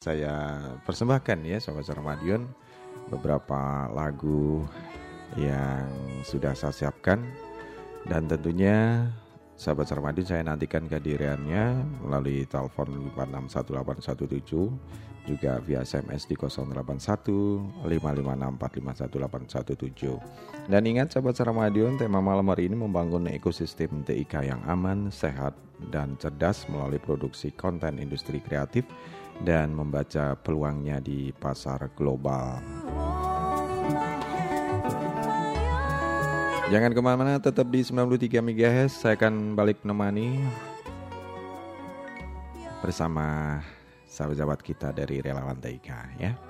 saya persembahkan ya Sobat Madiun beberapa lagu yang sudah saya siapkan. Dan tentunya sahabat Sarmadiun saya nantikan kehadirannya melalui telepon 561817 juga via SMS di 081 dan ingat sahabat Sarmadiun tema malam hari ini membangun ekosistem TIK yang aman, sehat, dan cerdas melalui produksi konten industri kreatif dan membaca peluangnya di pasar global. Jangan ke mana-mana, tetap di 93 MHz. Saya akan balik menemani bersama sahabat-sahabat kita dari Relawan TIK ya.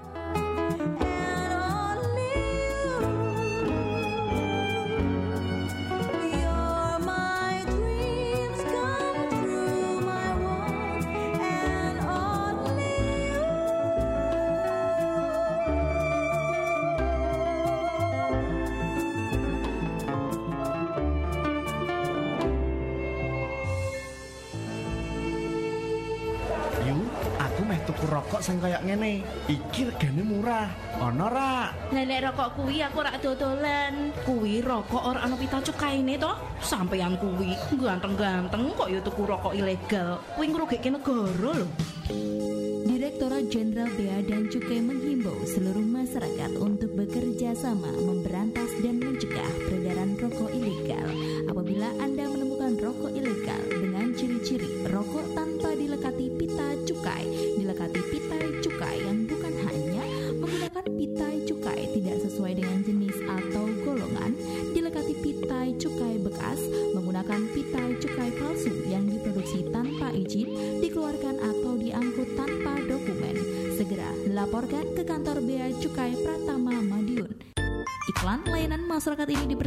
Nek rokok kuwi aku ora dodolan. Kuwi rokok ora ana pita cukaine to. Sampeyan kuwi ganteng-ganteng kok ya tuku rokok ilegal. Kuwi ngrugike negara lho. Direktorat Jenderal Bea dan Cukai menghimbau seluruh masyarakat untuk bekerja sama memberantas dan mencegah peredaran rokok ilegal. Apabila Anda menemukan rokok ilegal dengan ciri-ciri rokok tanpa dilekati pita cukai,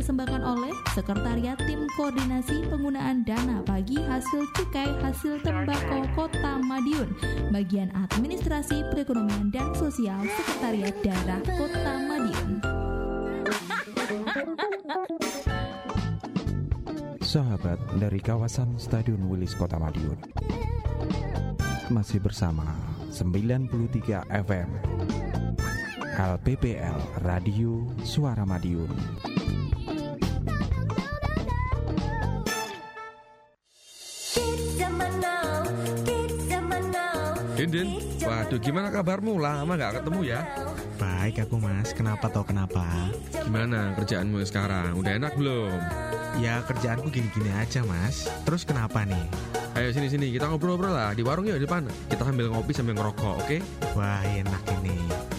dipersembahkan oleh Sekretariat Tim Koordinasi Penggunaan Dana Bagi Hasil Cukai Hasil Tembakau Kota Madiun, Bagian Administrasi Perekonomian dan Sosial Sekretariat Daerah Kota Madiun. Sahabat dari kawasan Stadion Wilis Kota Madiun Masih bersama 93 FM LPPL Radio Suara Madiun. Din, waduh gimana kabarmu? Lama gak ketemu ya? Baik aku mas, kenapa tau kenapa? Gimana kerjaanmu sekarang? Udah enak belum? Ya kerjaanku gini-gini aja mas Terus kenapa nih? Ayo sini-sini kita ngobrol-ngobrol lah Di warung yuk di depan Kita sambil ngopi sambil ngerokok oke? Okay? Wah enak ini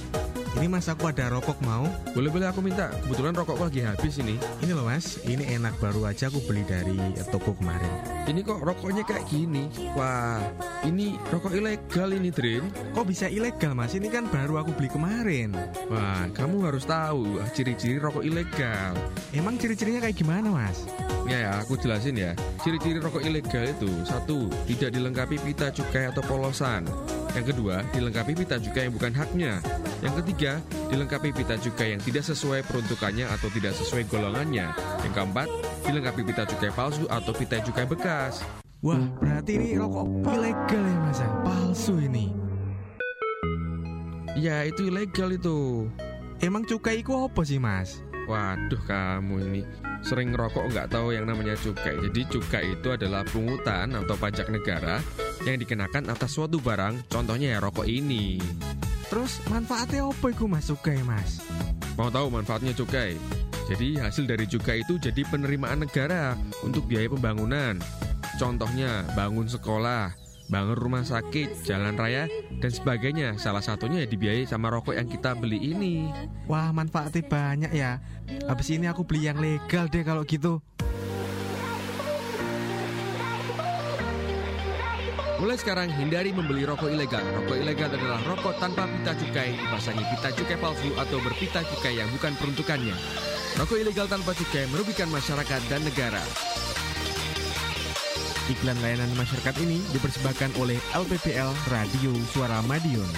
ini mas aku ada rokok mau? Boleh-boleh aku minta. Kebetulan rokokku lagi habis ini. Ini loh mas, ini enak baru aja aku beli dari toko kemarin. Ini kok rokoknya kayak gini? Wah, ini rokok ilegal ini Drin. Kok bisa ilegal mas? Ini kan baru aku beli kemarin. Wah, kamu harus tahu ciri-ciri rokok ilegal. Emang ciri-cirinya kayak gimana mas? Ya, ya, aku jelasin ya. Ciri-ciri rokok ilegal itu satu, tidak dilengkapi pita cukai atau polosan. Yang kedua, dilengkapi pita cukai yang bukan haknya. Yang ketiga, dilengkapi pita cukai yang tidak sesuai peruntukannya atau tidak sesuai golongannya. Yang keempat, dilengkapi pita cukai palsu atau pita cukai bekas. Wah, berarti ini rokok ilegal ya mas? Palsu ini. Ya, itu ilegal itu. Emang cukai itu apa sih mas? Waduh kamu ini sering ngerokok nggak tahu yang namanya cukai. Jadi cukai itu adalah pungutan atau pajak negara yang dikenakan atas suatu barang. Contohnya ya rokok ini. Terus manfaatnya apa itu mas cukai mas? Mau tahu manfaatnya cukai? Jadi hasil dari cukai itu jadi penerimaan negara untuk biaya pembangunan. Contohnya bangun sekolah, bangun rumah sakit, jalan raya, dan sebagainya. Salah satunya ya dibiayai sama rokok yang kita beli ini. Wah manfaatnya banyak ya. Habis ini aku beli yang legal deh kalau gitu. Mulai sekarang hindari membeli rokok ilegal. Rokok ilegal adalah rokok tanpa pita cukai, dipasangi pita cukai palsu atau berpita cukai yang bukan peruntukannya. Rokok ilegal tanpa cukai merugikan masyarakat dan negara. Iklan layanan masyarakat ini dipersembahkan oleh LPPL Radio Suara Madiun.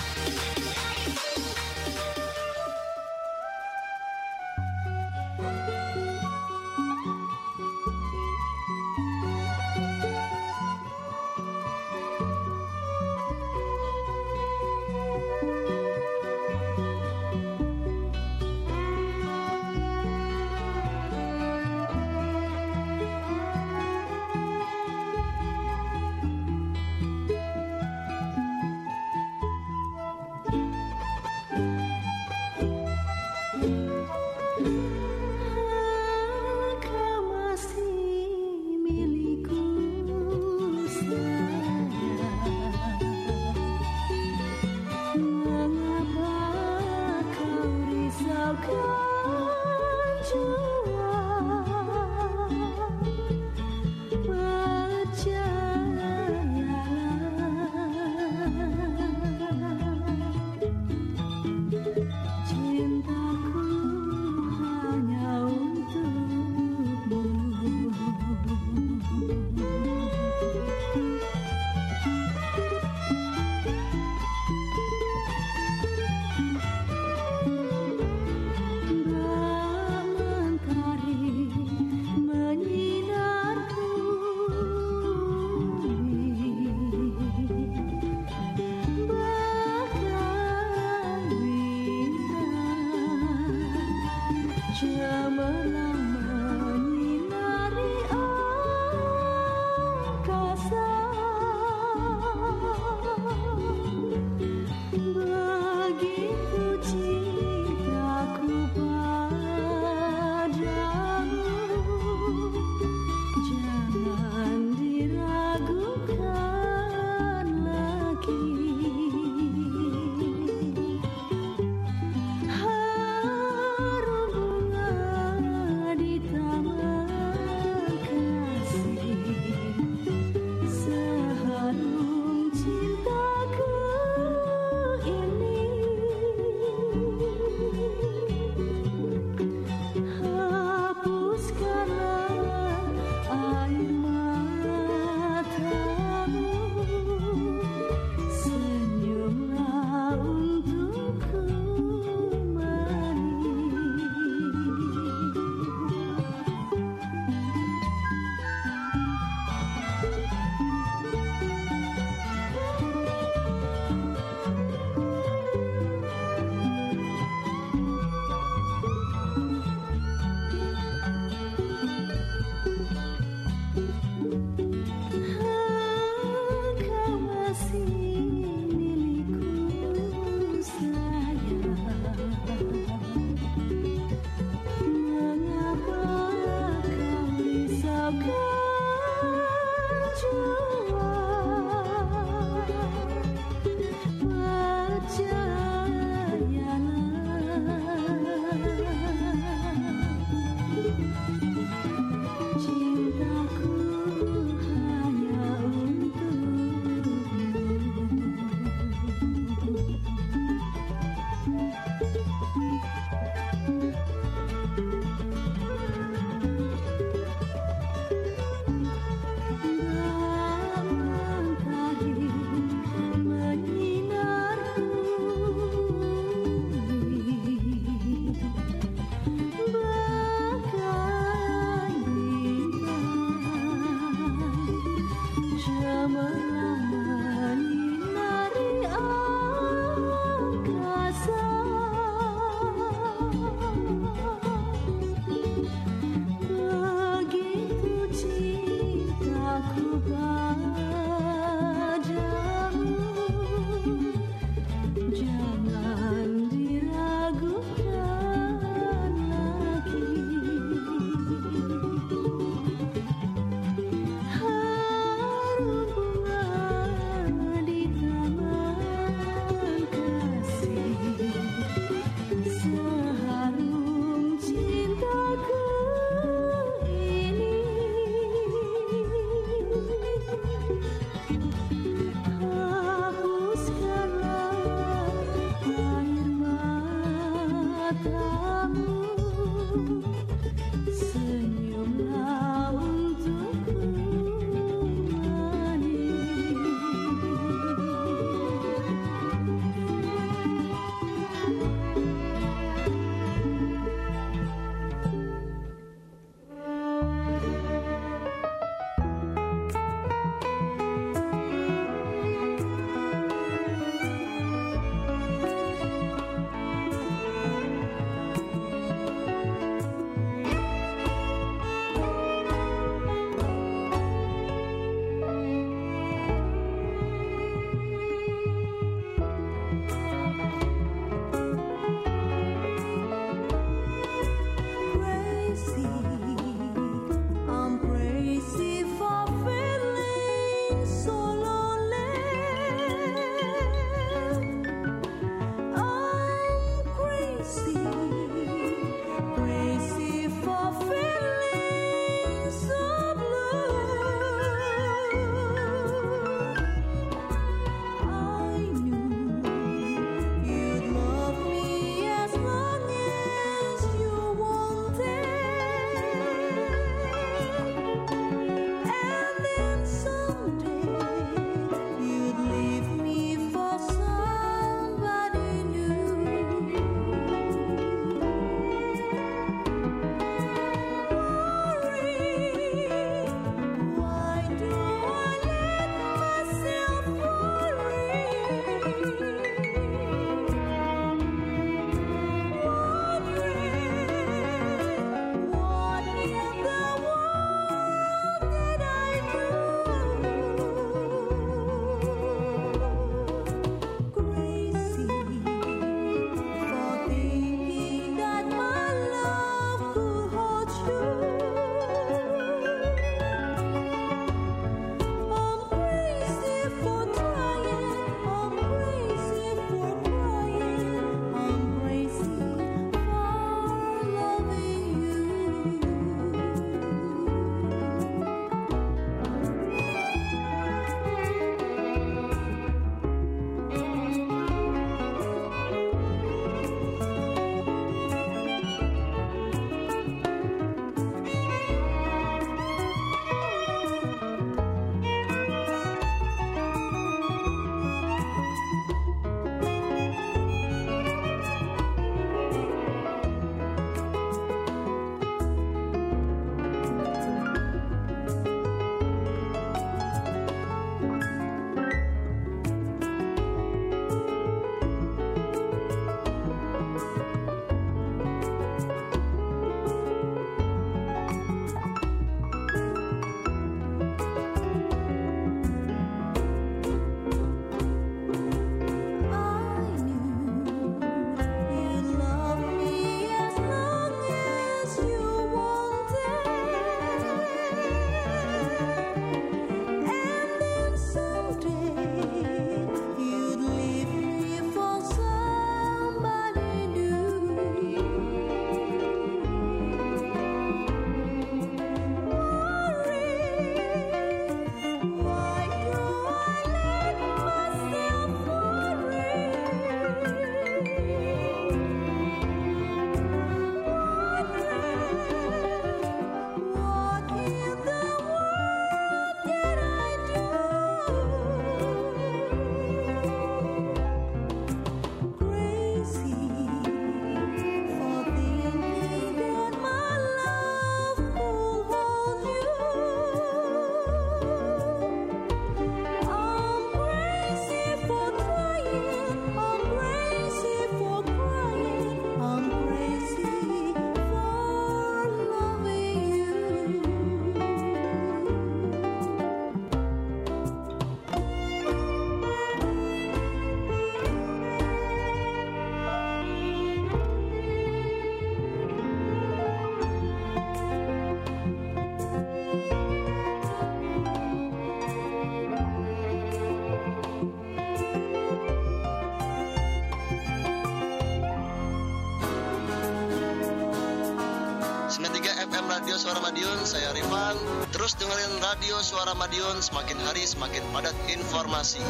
Suara Madiun, saya Rifan. Terus dengerin Radio Suara Madiun, semakin hari semakin padat informasi.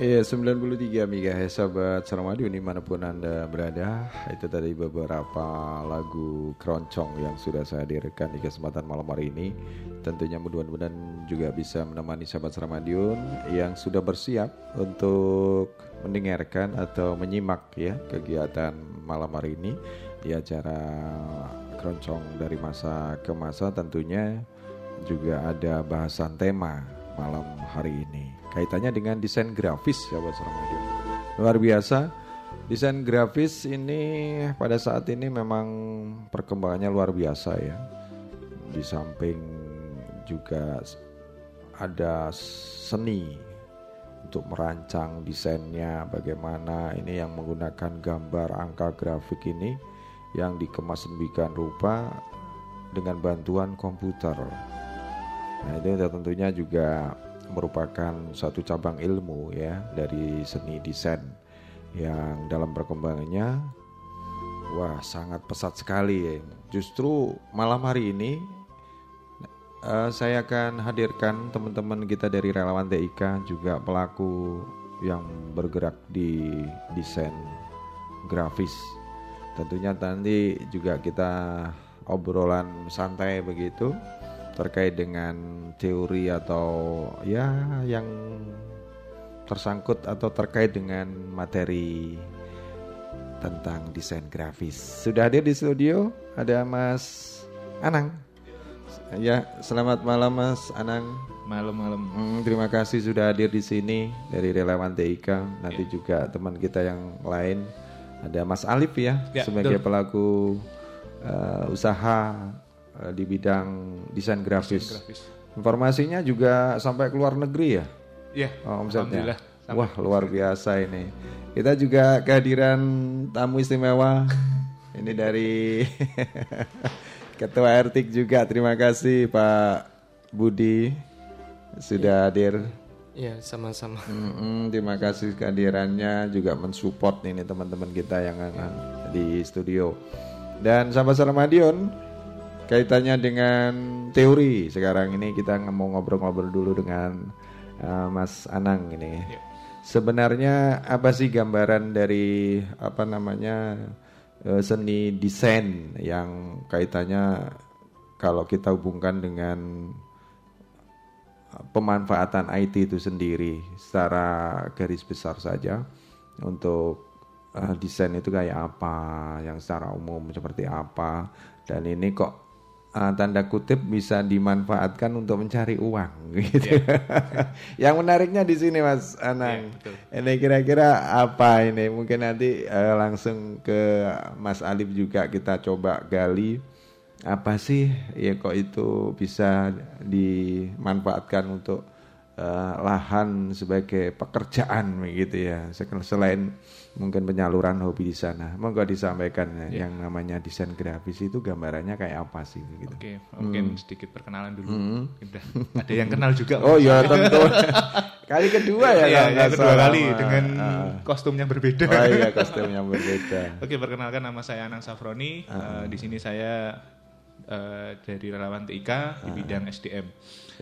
Iya 93 MHz sahabat Saramadi di mana pun anda berada. Itu tadi beberapa lagu keroncong yang sudah saya hadirkan di kesempatan malam hari ini. Tentunya mudah-mudahan juga bisa menemani sahabat Saramadion Yang sudah bersiap untuk mendengarkan atau menyimak ya kegiatan malam hari ini. Di acara keroncong dari masa ke masa tentunya juga ada bahasan tema malam hari ini kaitannya dengan desain grafis ya buat Radio. Luar biasa. Desain grafis ini pada saat ini memang perkembangannya luar biasa ya. Di samping juga ada seni untuk merancang desainnya bagaimana ini yang menggunakan gambar angka grafik ini yang dikemas demikian rupa dengan bantuan komputer. Nah, itu tentunya juga merupakan satu cabang ilmu ya dari seni desain yang dalam perkembangannya wah sangat pesat sekali ya. Justru malam hari ini uh, saya akan hadirkan teman-teman kita dari relawan TIK juga pelaku yang bergerak di desain grafis. Tentunya nanti juga kita obrolan santai begitu terkait dengan teori atau ya yang tersangkut atau terkait dengan materi tentang desain grafis. Sudah hadir di studio ada Mas Anang. Ya, selamat malam Mas Anang. Malam-malam. Hmm, terima kasih sudah hadir di sini dari relawan TIK. Nanti ya. juga teman kita yang lain ada Mas Alif ya, ya sebagai betul. pelaku uh, usaha Eh, di bidang desain grafis. grafis. Informasinya juga sampai ke luar negeri ya? Iya. Oh, omsetnya. Wah luar biasa ini. Kita juga kehadiran tamu istimewa. ini dari Ketua Ertik juga. Terima kasih Pak Budi sudah ya. hadir. Iya sama-sama. Mm-hmm, terima kasih kehadirannya juga mensupport ini teman-teman kita yang ya. di studio. Dan sahabat Salamadion, kaitannya dengan teori sekarang ini kita mau ngobrol-ngobrol dulu dengan uh, Mas Anang ini. Ya. Sebenarnya apa sih gambaran dari apa namanya uh, seni desain yang kaitannya kalau kita hubungkan dengan pemanfaatan IT itu sendiri secara garis besar saja untuk uh, desain itu kayak apa, yang secara umum seperti apa dan ini kok uh, tanda kutip bisa dimanfaatkan untuk mencari uang gitu. Yeah. Yang menariknya di sini Mas Anang. Yeah, ini kira-kira apa ini? Mungkin nanti uh, langsung ke Mas Alif juga kita coba gali apa sih ya kok itu bisa dimanfaatkan untuk uh, lahan sebagai pekerjaan begitu ya. Selain mungkin penyaluran hobi di sana. Monggo disampaikan ya. yang namanya desain grafis itu gambarannya kayak apa sih gitu. Oke, mungkin hmm. sedikit perkenalan dulu. Hmm. Udah ada yang kenal juga. Oh iya tentu. kali kedua ya Iya, ya, kedua kali dengan uh. kostum yang berbeda. Oh iya, kostum yang berbeda. Oke, perkenalkan nama saya Anang Safroni. Uh. Uh, di sini saya uh, dari relawan TIK di bidang SDM,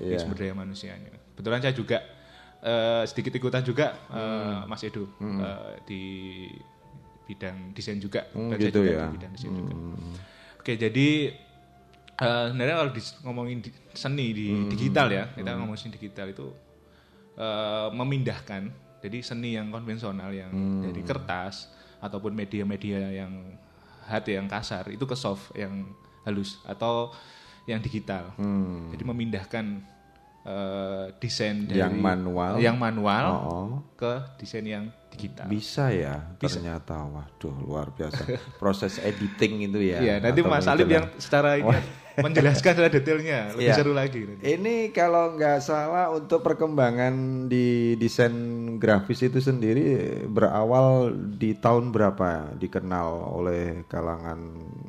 yeah. sumber daya manusia. Kebetulan saya juga uh, sedikit ikutan juga uh, Mas Edo hmm. uh, di bidang desain juga. Hmm, gitu juga ya. Di bidang desain hmm. juga. Oke, jadi uh, sebenarnya kalau di, ngomongin di, seni di hmm. digital ya, kita hmm. ngomongin digital itu uh, memindahkan jadi seni yang konvensional yang hmm. dari kertas ataupun media-media yang hard yang kasar itu ke soft yang halus atau yang digital. Hmm. Jadi memindahkan eh, desain dari Yang manual. yang manual Oh. ke desain yang digital. Bisa ya, Bisa. ternyata waduh luar biasa. Proses editing itu ya. Iya, nanti Mas Alif itulah. yang secara ini menjelaskan secara detailnya lebih Iya. seru lagi. nanti. Ini kalau nggak salah untuk perkembangan di desain grafis itu sendiri berawal di tahun berapa dikenal oleh kalangan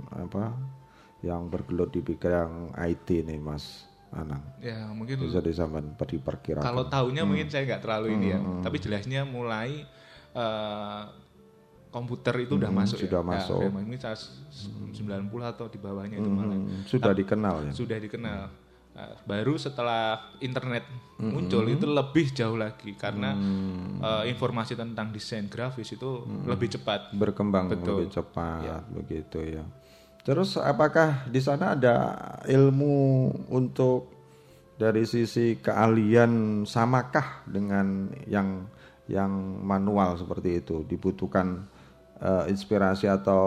apa yang bergelut di bidang IT nih Mas Anang. Ya mungkin Bisa disampaikan diperkirakan. kalau tahunnya Hmm. mungkin saya nggak terlalu ini ya, tapi jelasnya mulai eh, komputer itu udah Hmm, masuk sudah ya. masuk. Ya, saat 90 atau di bawahnya itu malah. Hmm, sudah dikenal ya. Sudah dikenal. Nah, baru setelah internet Hmm. muncul itu lebih jauh lagi karena eh, informasi tentang desain grafis itu lebih cepat. berkembang Betul. lebih cepat begitu ya. Terus apakah di sana ada ilmu untuk dari sisi keahlian samakah dengan yang yang manual seperti itu? Dibutuhkan eh, inspirasi atau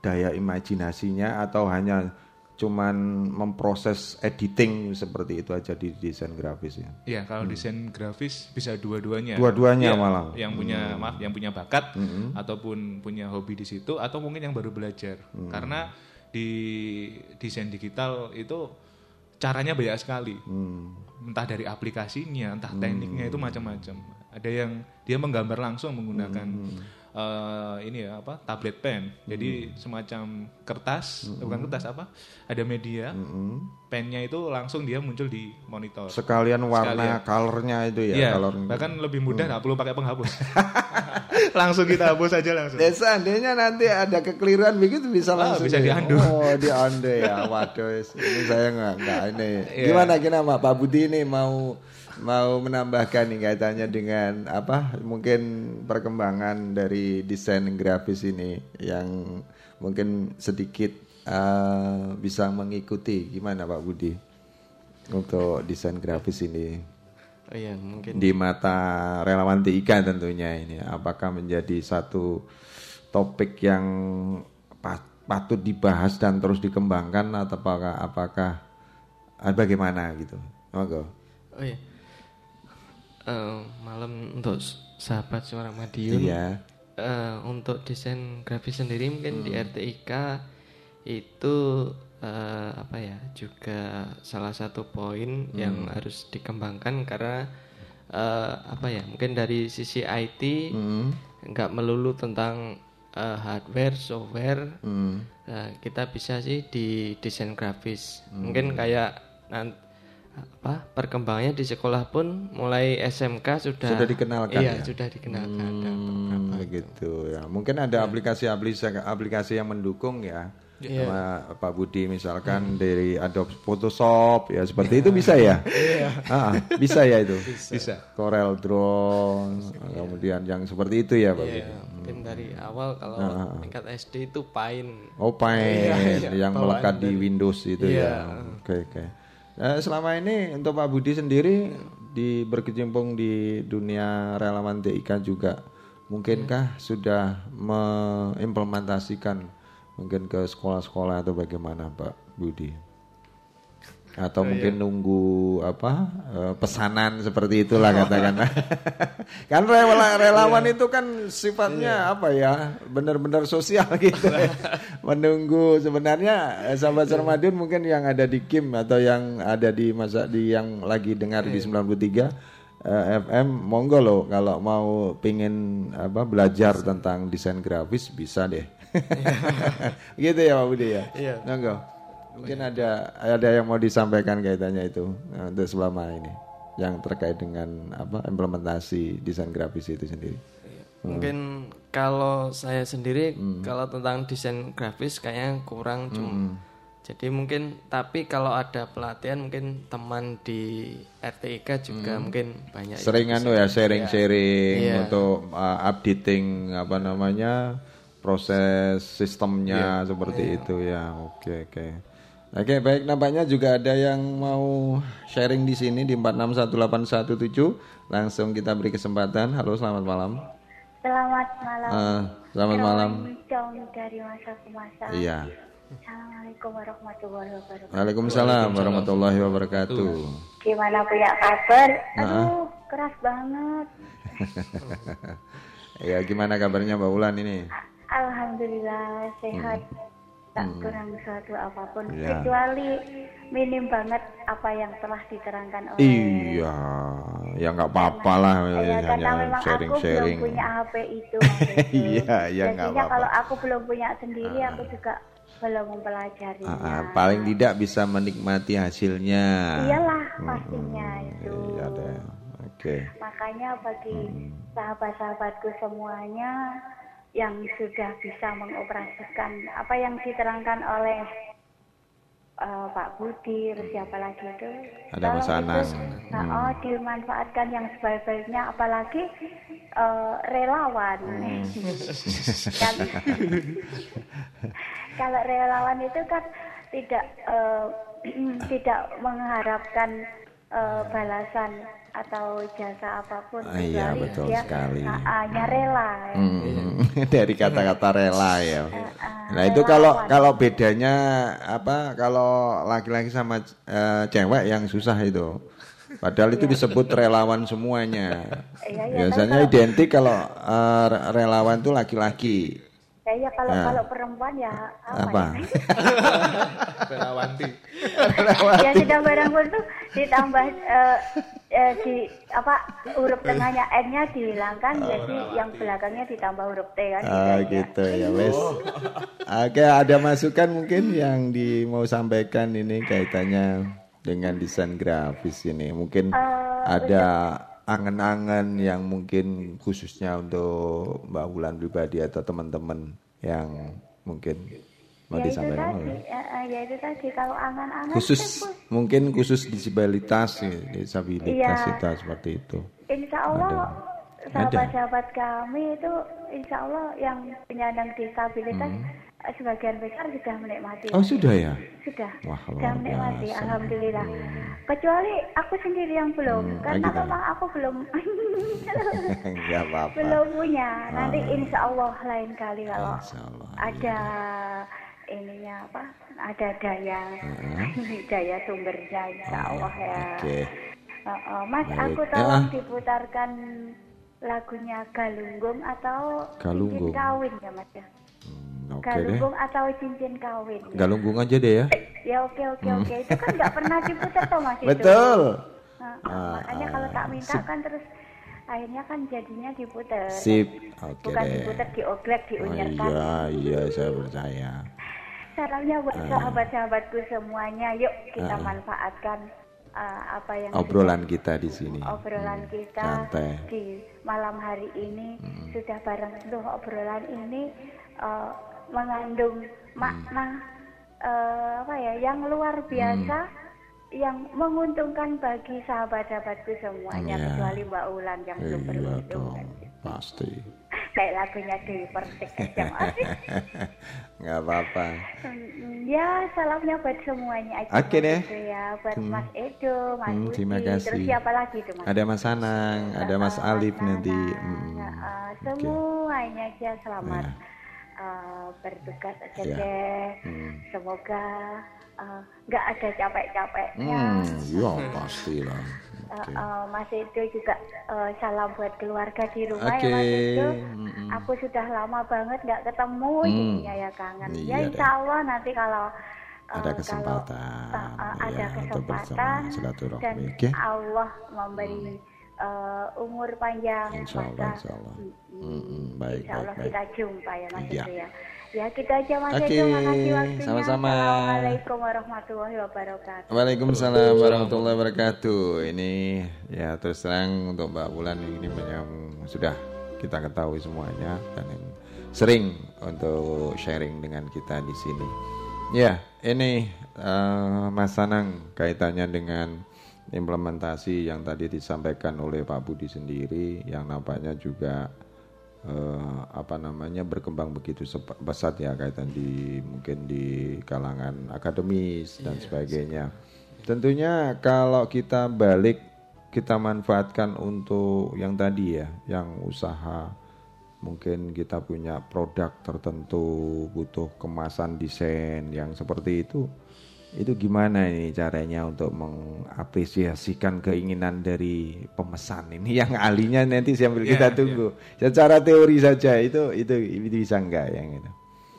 daya imajinasinya atau hanya cuman memproses editing seperti itu aja di desain grafis ya. Ya, kalau desain grafis bisa dua-duanya. Dua-duanya Ya, malah. Yang punya maaf, yang punya bakat ataupun punya hobi di situ atau mungkin yang baru belajar. Karena di desain digital itu caranya banyak sekali. Entah dari aplikasinya, entah tekniknya itu macam-macam. Ada yang dia menggambar langsung menggunakan eh, ini ya apa tablet pen. Jadi semacam kertas, eh, bukan kertas apa? Ada media. Pennya itu langsung dia muncul di monitor. Sekalian warna Sekalian. colornya itu ya, Iya, color bahkan lebih mudah nggak perlu pakai penghapus. langsung kita hapus aja langsung. Ya seandainya nanti ada kekeliruan begitu bisa Ah, langsung bisa ya. diundo. Oh diundo ya. Waduh ini saya nggak nggak ini. Iya. Gimana gimana Pak Budi ini mau mau menambahkan nih kaitannya dengan apa mungkin perkembangan dari desain grafis ini yang mungkin sedikit eh, bisa mengikuti. Gimana Pak Budi untuk desain grafis ini? Oh iya, mungkin. Di mata relawan TIK tentunya ini apakah menjadi satu topik yang pa- patut dibahas dan terus dikembangkan atau apakah apakah ah, bagaimana gitu? Monggo. Oh iya. Eh, malam untuk sahabat suara Madiun. Iya. Eh, untuk desain grafis sendiri mungkin di Hmm. RTIK itu eh, apa ya juga salah satu poin yang Hmm. harus dikembangkan karena eh, apa ya mungkin dari sisi IT Hmm. nggak melulu tentang eh, hardware software Hmm. Nah, kita bisa sih di desain grafis. Hmm. Mungkin kayak nan- apa? Perkembangannya di sekolah pun mulai SMK sudah Sudah dikenalkan Iya, ya? sudah dikenalkan. ada Hmm, begitu ya. Mungkin ada aplikasi-aplikasi aplikasi yang mendukung ya. Iya. sama Pak Budi misalkan dari Adobe Photoshop ya seperti itu bisa ya? Ah, bisa ya itu? Bisa. Corel Draw kemudian yang seperti itu ya Pak Iya, Budi mungkin dari awal kalau Ah. tingkat SD itu Paint. Oh Paint Iya, iya, yang bawaan melekat di Windows itu Iya. ya. Oke oke Eh, selama ini untuk Pak Budi sendiri di berkecimpung di dunia relawan TIK juga mungkinkah sudah mengimplementasikan mungkin ke sekolah-sekolah atau bagaimana Pak Budi atau mungkin nunggu apa eh, pesanan seperti itulah katakanlah kan rela- relawan itu kan sifatnya apa ya benar-benar sosial gitu. Ya. menunggu. Sebenarnya eh, sahabat Sarmadun mungkin yang ada di Kim atau yang ada di masa di yang lagi dengar di 93 eh, FM monggo loh. Kalau mau pingin apa belajar tentang desain grafis bisa deh. Gitu ya Pak Budi ya? Iya. monggo mungkin ada ada yang mau disampaikan kaitannya itu eh, untuk selama ini yang terkait dengan apa implementasi desain grafis itu sendiri. Mungkin kalau saya sendiri Hmm. kalau tentang desain grafis kayaknya kurang cuma jadi mungkin tapi kalau ada pelatihan mungkin teman di RTIK juga mungkin banyak yang sering bisa. anu ya sharing-sharing Iya. untuk uh, updating apa namanya proses sistemnya seperti itu ya. Oke oke Oke baik nampaknya juga ada yang mau sharing di sini di 461817 langsung kita beri kesempatan halo selamat malam Selamat malam. Eh, selamat malam Dong dari masa ke masa. iya Assalamualaikum warahmatullahi wabarakatuh. Waalaikumsalam warahmatullahi wabarakatuh. Gimana punya kabar? Nah. Aduh, keras banget. ya gimana kabarnya Mbak Ulan ini? Alhamdulillah sehat. Tak kurang suatu apa pun Hmm. Ya. kecuali minim banget apa yang telah diterangkan oleh Iya, ya nggak apa-apa lah, Ya, karena hanya memang aku belum sharing-sharing. punya HP itu. Iya, ya nggak apa-apa. kalau aku belum punya sendiri, aku juga belum mempelajarinya. Ah, ah, paling tidak bisa menikmati hasilnya. Iyalah Mm-mm. pastinya itu. Iya deh. Oke. Makanya bagi sahabat-sahabatku semuanya yang sudah bisa mengoperasikan apa yang diterangkan oleh eh, Pak Budi, terus siapa lagi itu? Ada Mas itu, nah, oh, dimanfaatkan yang sebaik-baiknya, apalagi eh, relawan. Kan, kalau relawan itu kan tidak eh, tidak mengharapkan eh, balasan atau jasa apa pun Ah, iya, kecuali betul dia sekali. ah, ah, nya rela ya. Hmm, dari kata-kata rela ya. Ah, Nah itu kalau kalau bedanya apa kalau laki-laki sama eh, cewek yang susah itu. Padahal itu disebut relawan semuanya. Iya, iya, Biasanya identik kalau eh, relawan itu laki-laki. Ya, ya kalau Nah. kalau perempuan ya apa, Apa? ya? Relawanti. ya sudah barang pun tuh ditambah eh, eh, di apa huruf tengahnya n-nya dihilangkan jadi yang belakangnya ditambah huruf t kan Ah gitu ya wes. Oke ada masukan mungkin yang di mau sampaikan ini kaitannya dengan desain grafis ini mungkin ada angan-angan yang mungkin khususnya untuk Mbak Wulan pribadi atau teman-teman yang mungkin mau ya itu disampaikan tadi. ya, eh, ya itu tadi. Kalau angan-angan khusus mungkin khusus disabilitas disabilitas Iya. itu seperti itu. Insya Allah sahabat-sahabat kami itu Insya Allah yang penyandang disabilitas eh, sebagian besar sudah menikmati. Hmm. Oh sudah ya? Sudah. Wah, sudah menikmati. biasa. Alhamdulillah. Kecuali aku sendiri yang belum, Hmm, karena memang aku belum Enggak apa-apa. belum punya. Nanti Ah. Insya Allah lain kali kalau Allah, ada ininya apa? Ada daya daya sumbernya Insya Allah ya. Oke. Uh, uh, Mas, Baik. aku Ya, tolong ah. diputarkan lagunya Galunggung atau Galunggung. kawin ya Mas ya. Oke deh. Galunggung atau cincin kawin. Galunggung aja deh ya. Ya oke oke oke itu kan nggak pernah diputar toh Mas itu. Betul. Nah, Ah, makanya ah, kalau tak minta sip. kan terus akhirnya kan jadinya diputar. Sip. Oke Bukan deh. diputar dioglek Oh, diunyerkan. iya, iya saya percaya. Salamnya buat Ah. sahabat-sahabatku semuanya. Yuk kita Ah. manfaatkan uh, apa yang Obrolan kita di sini. obrolan kita santai. di malam hari ini sudah bareng seluruh obrolan ini uh, mengandung makna uh, apa ya yang luar biasa yang menguntungkan bagi sahabat-sahabatku semuanya Ya. kecuali Mbak Ulan yang belum Iya beruntung dong, pasti. kayak lagunya Dewi Persik Mas. Nggak apa-apa. Hmm, ya salamnya buat semuanya aja Oke Mas deh. Ya buat Hmm. Mas Edo Mas Hmm, Budi terima terus kasih. siapa lagi tuh Mas Ada Mas Anang, ada Mas Alif nanti. Hmm, Uh, semuanya aja selamat Ya. Uh, bertugas aja Ya. deh. Hmm. Semoga uh, nggak ada capek-capeknya. Hmm, ya pastilah. Uh, Oke. uh, Mas Edo juga uh, salam buat keluarga di rumah Oke. ya Mas Edo. Mm-mm. Aku sudah lama banget nggak ketemu, Hmm. jadinya ya kangen. Iya ya Insya Allah nanti kalau uh, Ada kalau, kesempatan, uh, uh, ada ya, kesempatan silaturahmi, dan oke? Allah memberi uh, umur panjang Insya Allah, maka insya Allah. Mm, Mm-mm, baik, Insya Allah baik, kita baik. jumpa ya Mas Iya. Edo ya. Ya kita aja Mas Oke, Edo, makasih waktunya. sama-sama. Assalamualaikum warahmatullahi wabarakatuh. Waalaikumsalam warahmatullahi wabarakatuh. Ini ya terus terang untuk Mbak Bulan ini yang sudah kita ketahui semuanya dan sering untuk sharing dengan kita di sini. Ya, ini eh, Mas Sanang kaitannya dengan implementasi yang tadi disampaikan oleh Pak Budi sendiri yang nampaknya juga eh, apa namanya berkembang begitu pesat ya kaitan di mungkin di kalangan akademis dan sebagainya. Tentunya kalau kita balik kita manfaatkan untuk yang tadi ya, yang usaha mungkin kita punya produk tertentu butuh kemasan desain yang seperti itu itu gimana ini caranya untuk mengapresiasikan keinginan dari pemesan ini yang ahlinya nanti sambil Yeah, kita tunggu secara teori saja itu itu bisa enggak yang itu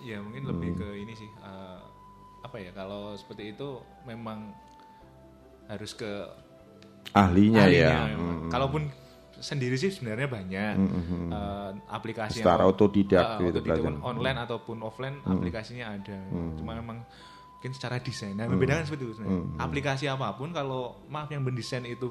Ya mungkin lebih ke ini sih eh, apa ya kalau seperti itu memang harus ke ahlinya, ahlinya ya memang. Hmm. Kalaupun sendiri sih sebenarnya banyak Hmm, hmm, hmm. eh, aplikasi Secara yang otodidak eh, gitu otodidak pun online ataupun offline Hmm. aplikasinya ada. Hmm. Cuma memang mungkin secara desain. Nah, Hmm. membedakan seperti itu sebenarnya. Hmm. Aplikasi apa pun kalau maaf yang mendesain itu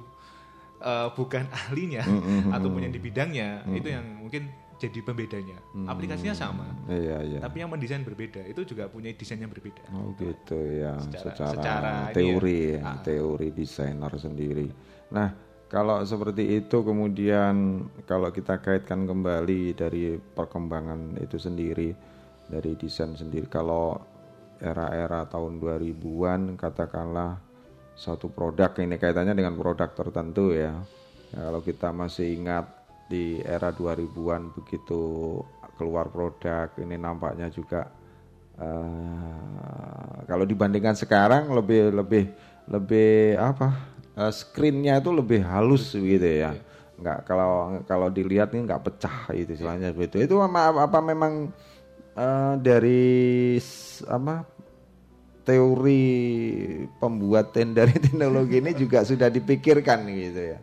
eh, bukan ahlinya Hmm, hmm, hmm, ataupun hmm. yang di bidangnya, Hmm. itu yang mungkin jadi pembedanya. Hmm. Aplikasinya sama. Iya, iya. Tapi yang mendesain berbeda, itu juga punya desain yang berbeda. Oh gitu ya, Secara- secara, secara ini teori ya. ya, Ah. teori desainer sendiri. Nah, kalau seperti itu kemudian kalau kita kaitkan kembali dari perkembangan itu sendiri, dari desain sendiri, kalau era-era tahun 2000-an katakanlah satu produk ini kaitannya dengan produk tertentu ya. Ya, kalau kita masih ingat di era 2000-an begitu keluar produk ini nampaknya juga eh, kalau dibandingkan sekarang lebih lebih lebih apa eh, screennya itu lebih halus gitu ya nggak kalau kalau dilihat ini nggak pecah itu istilahnya begitu itu apa, apa memang eh, dari apa teori pembuatan dari teknologi ini juga sudah dipikirkan gitu ya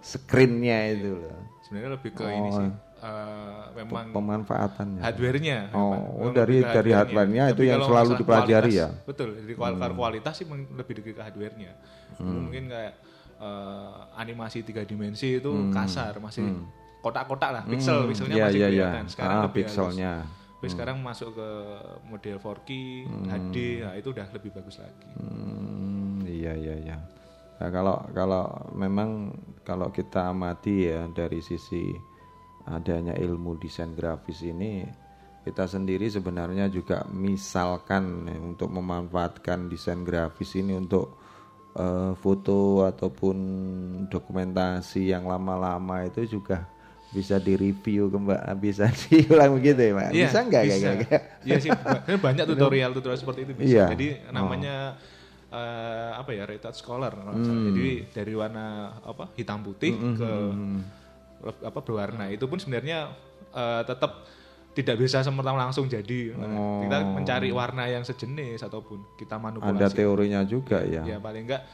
screennya itu loh Sebenarnya lebih ke ini Oh. sih. eh, memang pemanfaatannya hardware-nya. oh, memang- oh dari dari hardware-nya itu yang selalu dipelajari kualitas, ya Betul, dari kual- Hmm. kualitas sih lebih ke hardware-nya. Hmm. Mungkin kayak eh, animasi tiga dimensi itu Hmm. kasar, masih Hmm. kotak-kotak lah, Hmm. pixel, pixelnya Iya, masih iya, iya. kelihatan. Sekarang Ah, lebih pixelnya. halus. Tapi Hmm. sekarang masuk ke model 4K, Hmm. HD, nah itu udah lebih bagus lagi. Hmm, iya iya iya. Nah, kalau kalau memang kalau kita amati ya dari sisi adanya ilmu desain grafis ini kita sendiri sebenarnya juga misalkan ya, untuk memanfaatkan desain grafis ini untuk eh, foto ataupun dokumentasi yang lama-lama itu juga bisa direview kembali bisa diulang begitu ya Pak? Iya, bisa nggak kayak bisa. kayak Iya sih, banyak tutorial tutorial seperti itu bisa. Iya. Jadi Oh. namanya eh, apa ya rated scholar. Hmm. Jadi dari warna apa hitam putih Hmm, ke hmm, hmm. apa berwarna itu pun sebenarnya eh, tetap tidak bisa semerta langsung jadi. Oh. Kita mencari warna yang sejenis ataupun kita manipulasi. ada teorinya juga ya. Ya paling enggak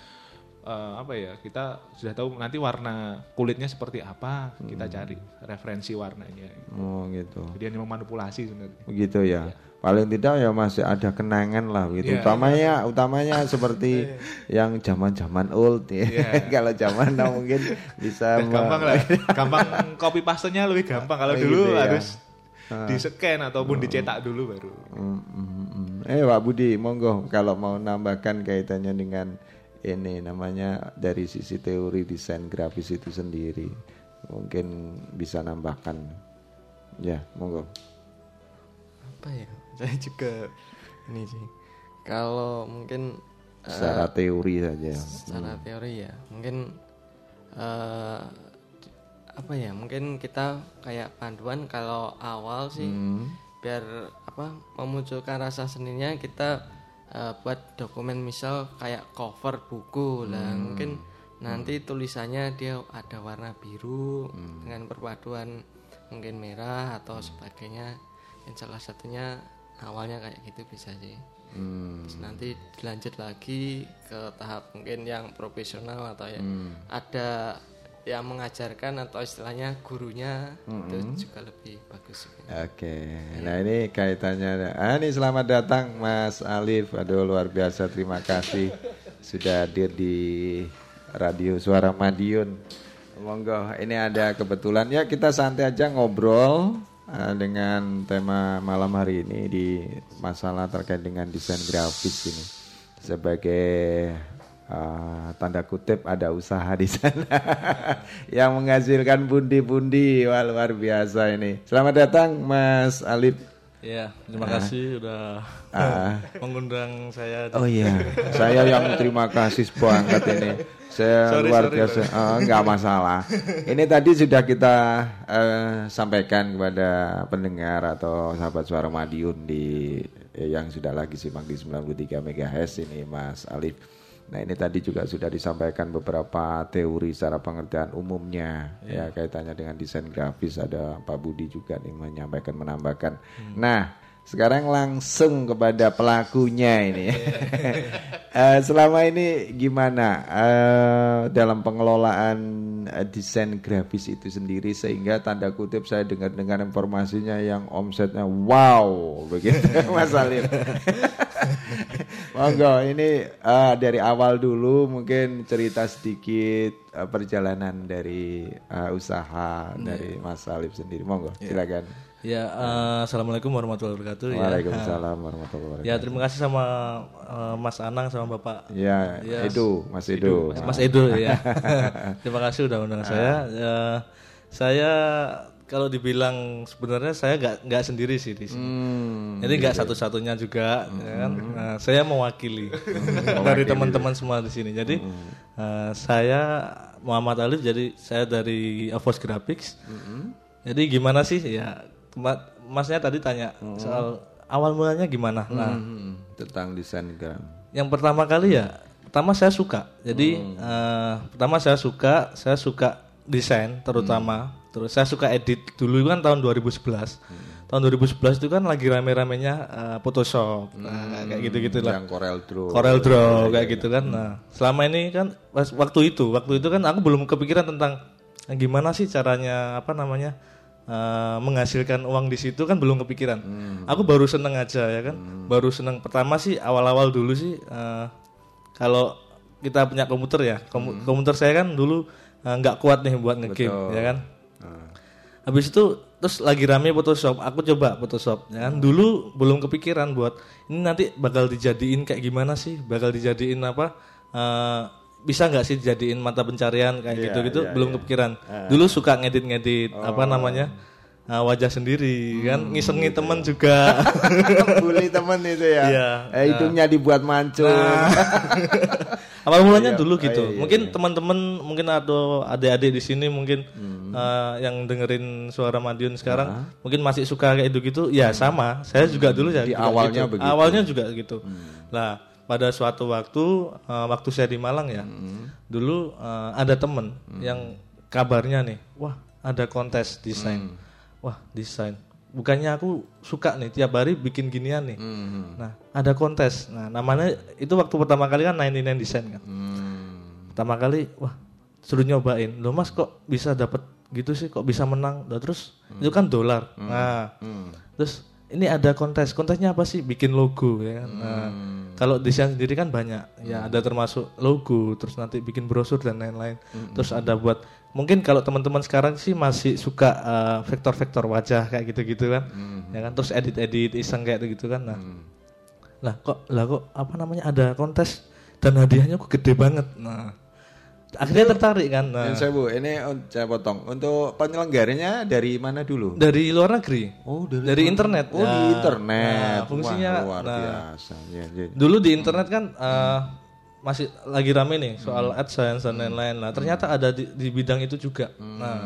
eh, apa ya kita sudah tahu nanti warna kulitnya seperti apa kita Hmm. cari referensi warnanya. Oh gitu. Jadi hanya memanipulasi sebenarnya. begitu ya. Paling tidak ya masih ada kenangan lah gitu. Iya. Utamanya utamanya seperti yang zaman-zaman old ya. Iya. Kalau zaman now mungkin bisa gampang lah. gampang copy pastenya lebih gampang. Kalau Oh, dulu gitu ya. harus Ah. di scan ataupun dicetak dulu baru. Mm, mm, mm. Eh Pak Budi, monggo kalau mau nambahkan kaitannya dengan ini namanya dari sisi teori desain grafis itu sendiri. Mungkin bisa nambahkan. Ya, monggo. apa ya saya juga ini sih kalau mungkin Secara teori saja. secara Hmm. teori ya mungkin eh apa ya mungkin kita kayak panduan kalau awal sih Hmm. biar apa memunculkan rasa seninya kita eh, buat dokumen misal kayak cover buku lah Hmm. mungkin nanti tulisannya dia ada warna biru dengan perpaduan mungkin merah atau sebagainya yang salah satunya awalnya kayak gitu bisa sih Hmm. Terus nanti dilanjut lagi ke tahap mungkin yang profesional atau yang Hmm. ada yang mengajarkan atau istilahnya gurunya Mm-mm. itu juga lebih bagus. Oke, nah ini kaitannya. Ah, ini selamat datang Mas Alif. Aduh luar biasa, terima kasih sudah hadir di Radio Suara Madiun. Monggo, ini ada kebetulan ya kita santai aja ngobrol ah, dengan tema malam hari ini di masalah terkait dengan desain grafis ini sebagai ah, tanda kutip ada usaha di sana yang menghasilkan pundi-pundi Wah, luar biasa ini. Selamat datang Mas Alif. Iya, terima kasih udah Ah. mengundang saya. Oh iya, saya yang terima kasih banget ini. Saya Sorry, luar sorry, biasa. Ah, nggak masalah. Ini tadi sudah kita eh, sampaikan kepada pendengar atau sahabat suara Madiun di eh, yang sudah lagi simak di 93 MHz ini Mas Alif. Nah ini tadi juga sudah disampaikan beberapa teori secara pengertian umumnya ya kaitannya dengan desain grafis ada Pak Budi juga nih menyampaikan menambahkan. Nah sekarang langsung kepada pelakunya ini. Eh, selama ini gimana eh, dalam pengelolaan eh, desain grafis itu sendiri sehingga tanda kutip saya dengar-dengar informasinya yang omsetnya wow begitu Mas Alif. Monggo ini eh, dari awal dulu mungkin cerita sedikit eh, perjalanan dari eh, usaha dari Mas Alif sendiri. Monggo silakan. Ya, eh, assalamualaikum warahmatullahi wabarakatuh. ya. Waalaikumsalam warahmatullahi wabarakatuh. Ya, terima kasih sama eh, Mas Anang sama Bapak. Ya, Edo, Mas Edo. Mas, Mas Edo ya. terima kasih udah undang saya. Ya, saya kalau dibilang sebenarnya saya nggak nggak sendiri sih di sini. Hmm, Jadi nggak satu-satunya juga, ya kan? Nah, saya mewakili dari teman-teman semua di sini. Jadi eh, saya Muhammad Alif, jadi saya dari Avos Graphics. Jadi gimana sih ya? ma- Masnya tadi tanya soal awal mulanya gimana? Nah, Hmm, tentang desain gram. yang pertama kali ya, pertama saya suka. Jadi eh, pertama saya suka, saya suka desain terutama. Terus saya suka edit dulu kan tahun 2011. Tahun 2011 itu kan lagi rame-ramenya eh, Photoshop, nah, kayak gitu-gitu lah. Yang Corel Draw. Corel Draw Iya, kayak iya. gitu kan. Nah, selama ini kan pas waktu itu, waktu itu kan aku belum kepikiran tentang eh, gimana sih caranya apa namanya eh, menghasilkan uang di situ kan belum kepikiran. Aku baru seneng aja ya kan. Baru seneng pertama sih awal-awal dulu sih eh, kalau kita punya komputer ya, komu- komputer saya kan dulu nggak kuat nih buat ngegame ya kan. Habis itu terus lagi rame Photoshop, aku coba Photoshop ya kan. Dulu belum kepikiran buat ini nanti bakal dijadiin kayak gimana sih? Bakal dijadiin apa? eh, bisa nggak sih dijadiin mata pencarian kayak Iya, gitu-gitu? iya, belum iya. kepikiran. Ah. Dulu suka ngedit-ngedit apa namanya? eh, wajah sendiri kan Hmm, ngisengi gitu temen juga. Bully temen itu ya. Iya. Eh, hidungnya dibuat mancung. Awal mulanya Iya, dulu gitu. iya, iya, mungkin iya. teman-teman mungkin ada adik-adik di sini mungkin Hmm. eh, yang dengerin suara Madiun sekarang mungkin masih suka kayak gitu-gitu. Ya sama. Saya juga dulu ya Hmm. Di juga awalnya gitu. begitu. Hmm. Awalnya juga gitu. Nah, pada suatu waktu eh, waktu saya di Malang ya. Hmm. Dulu eh, ada temen yang kabarnya nih, wah, ada kontes desain. Hmm. Wah, desain. Bukannya aku suka nih tiap hari bikin ginian nih. Hmm. Nah, ada kontes. Nah, namanya itu waktu pertama kali kan 99 desain kan. Hmm. Pertama kali, wah, suruh nyobain. Loh Mas kok bisa dapat gitu sih? Kok bisa menang? Lah terus itu kan dolar. Nah, Hmm. terus ini ada kontes. Kontesnya apa sih? Bikin logo ya kan. Nah, kalau desain sendiri kan banyak. Ya ada termasuk logo, terus nanti bikin brosur dan lain-lain. Terus ada buat mungkin kalau teman-teman sekarang sih masih suka uh, vektor-vektor wajah kayak gitu-gitu kan. Ya kan terus edit-edit iseng kayak gitu kan. Nah, lah kok lah kok apa namanya ada kontes dan hadiahnya kok gede banget. Nah, akhirnya tertarik kan. Nah, Yang saya bu, ini saya potong. Untuk penyelenggaranya dari mana dulu? dari luar negeri. Oh, dari, internet. Oh, di Ya. internet. Nah, fungsinya Wah, luar nah, biasa. Ya, ya. Dulu di internet kan eh, masih lagi rame nih soal AdSense dan lain-lain. Nah, ternyata ada di, di bidang itu juga. Nah,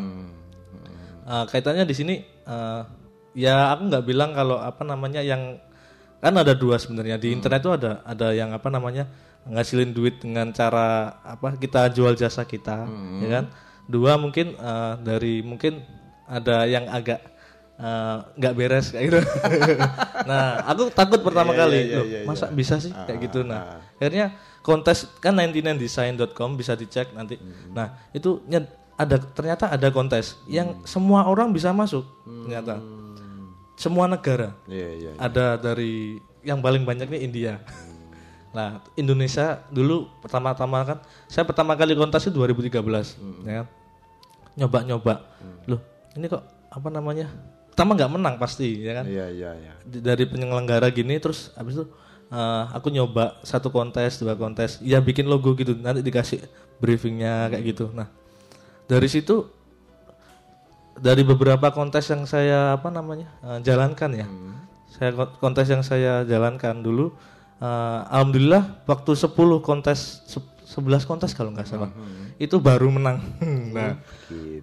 eh, kaitannya di sini eh, ya aku nggak bilang kalau apa namanya yang kan ada dua sebenarnya di internet itu ada ada yang apa namanya ngasilin duit dengan cara apa kita jual jasa kita, ya kan? Dua mungkin eh, dari mungkin ada yang agak eh, nggak beres kayak gitu. nah, aku takut pertama Iya, kali, loh, iya, iya. masa bisa sih Ah, kayak gitu. ah, Nah, akhirnya kontes kan 99design.com bisa dicek nanti. Hmm. Nah, itu ada ternyata ada kontes yang semua orang bisa masuk ternyata. Semua negara. Hmm. Iya, iya, iya. Ada dari yang paling banyak nih India. Nah, Indonesia dulu pertama-tama kan saya pertama kali kontes itu 2013, Hmm. ya. Nyoba-nyoba. Loh, ini kok apa namanya? Pertama nggak menang pasti, ya kan? Iya, iya, iya. D- dari penyelenggara gini terus habis itu eh, aku nyoba satu kontes dua kontes. Ya bikin logo gitu. Nanti dikasih briefingnya kayak gitu. Nah dari situ dari beberapa kontes yang saya apa namanya eh, jalankan ya. Saya kontes yang saya jalankan dulu eh, alhamdulillah waktu 10 kontes se- 11 kontes kalau nggak salah. Itu baru menang. Nah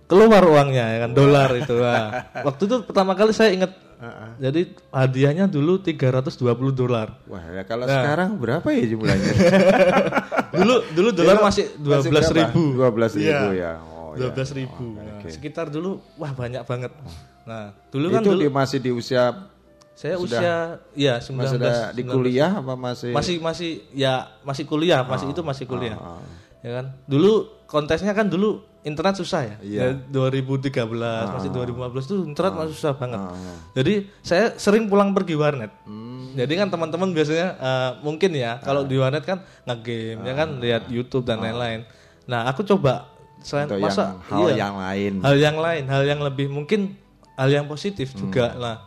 keluar uangnya ya kan? Dolar itu. Nah, waktu itu pertama kali saya ingat jadi hadiahnya dulu 320 dolar Wah, ya kalau Nah. sekarang berapa ya jumlahnya? dulu dulu dolar masih dua Masih belas berapa? ribu 12.000 ya. Oh, dua ya. belas ribu Oh, Nah, oke. sekitar dulu wah banyak banget nah dulu kan itu dulu di, masih di usia saya sudah- usia ya 19 masih di 19. kuliah apa masih masih masih ya masih kuliah masih itu masih kuliah ah, ah. ya kan dulu kontesnya kan dulu internet susah ya Iya. Ya, 2013 masih 2015 tuh internet masih susah banget ah. Hmm. jadi saya sering pulang pergi warnet jadi kan teman-teman biasanya eh, mungkin ya kalau Ah. di warnet kan ngegame ya kan lihat YouTube dan lain-lain nah aku coba selain Untuk masa yang- hal iya, yang lain. hal yang lain hal yang lebih mungkin hal yang positif Hmm. juga lah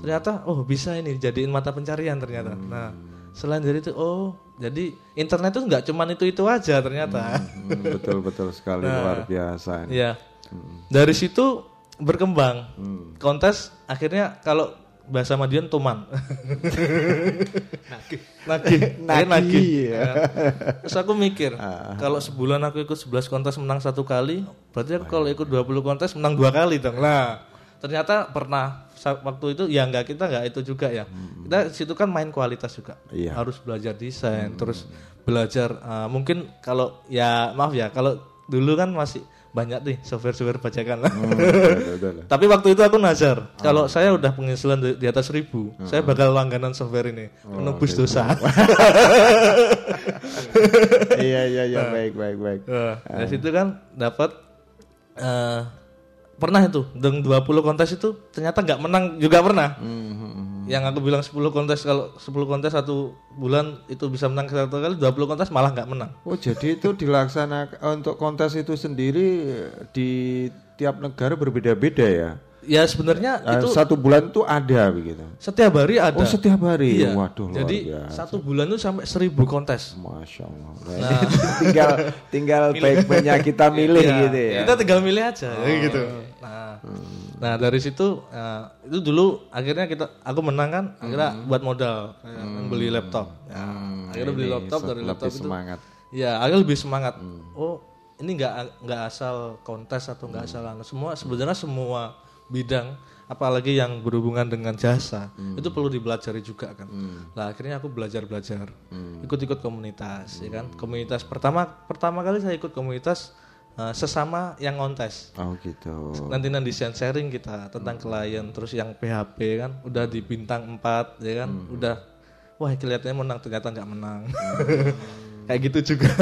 ternyata oh bisa ini jadiin mata pencarian ternyata Hmm. nah selain dari itu oh jadi internet itu nggak cuman itu itu aja ternyata. Hmm, betul betul sekali Nah, luar biasa ini. ya dari situ berkembang. Hmm. kontes akhirnya kalau bahasa Madiun tuman. Nagih. Nagih, nagih. Ya. ya. terus aku mikir Ah. kalau sebulan aku ikut 11 kontes menang satu kali berarti aku kalau ikut 20 kontes menang dua kali dong. Lah ternyata pernah waktu itu ya nggak kita nggak itu juga ya. Kita situ kan main kualitas juga. Iya. harus belajar desain terus belajar uh, mungkin kalau ya maaf ya kalau dulu kan masih banyak nih software-software bajakan. Lah. Hmm. Tapi waktu itu aku nazar, kalau saya udah penghasilan di, di atas seribu, saya bakal langganan software ini, menebus dosa. iya iya iya. Baik baik baik. Nah, dari situ kan dapat eh, pernah itu dengan 20 kontes itu ternyata nggak menang juga pernah. Yang aku bilang 10 kontes kalau 10 kontes satu bulan itu bisa menang satu kali 20 kontes malah nggak menang. Oh jadi itu dilaksanakan untuk kontes itu sendiri di tiap negara berbeda-beda ya? Ya sebenarnya Eh, itu satu bulan itu ada begitu. setiap hari ada. Oh setiap hari. Iya. Waduh Jadi biasa. satu bulan itu sampai 1000 kontes. Masya Allah. Nah, tinggal tinggal baik-baiknya kita milih Iya, gitu ya. Kita tinggal milih aja Oh. gitu. Nah, nah dari situ eh, itu dulu akhirnya kita aku menang kan, akhirnya buat modal eh, beli laptop. Ya, akhirnya beli Hmm. laptop dari lebih laptop itu. semangat. Ya, akhirnya lebih semangat. Hmm. Oh, ini nggak nggak asal kontes atau nggak asal anu. semua sebenarnya semua bidang apalagi yang berhubungan dengan jasa Hmm. itu perlu dipelajari juga kan. Nah akhirnya aku belajar belajar, Hmm. ikut-ikut komunitas, ya kan. Komunitas pertama pertama kali saya ikut komunitas eh, sesama yang kontes. Oh gitu. Nanti nanti sharing kita tentang klien, terus yang PHP kan udah di bintang 4 ya kan, udah wah kelihatannya menang ternyata nggak menang. Kayak gitu juga.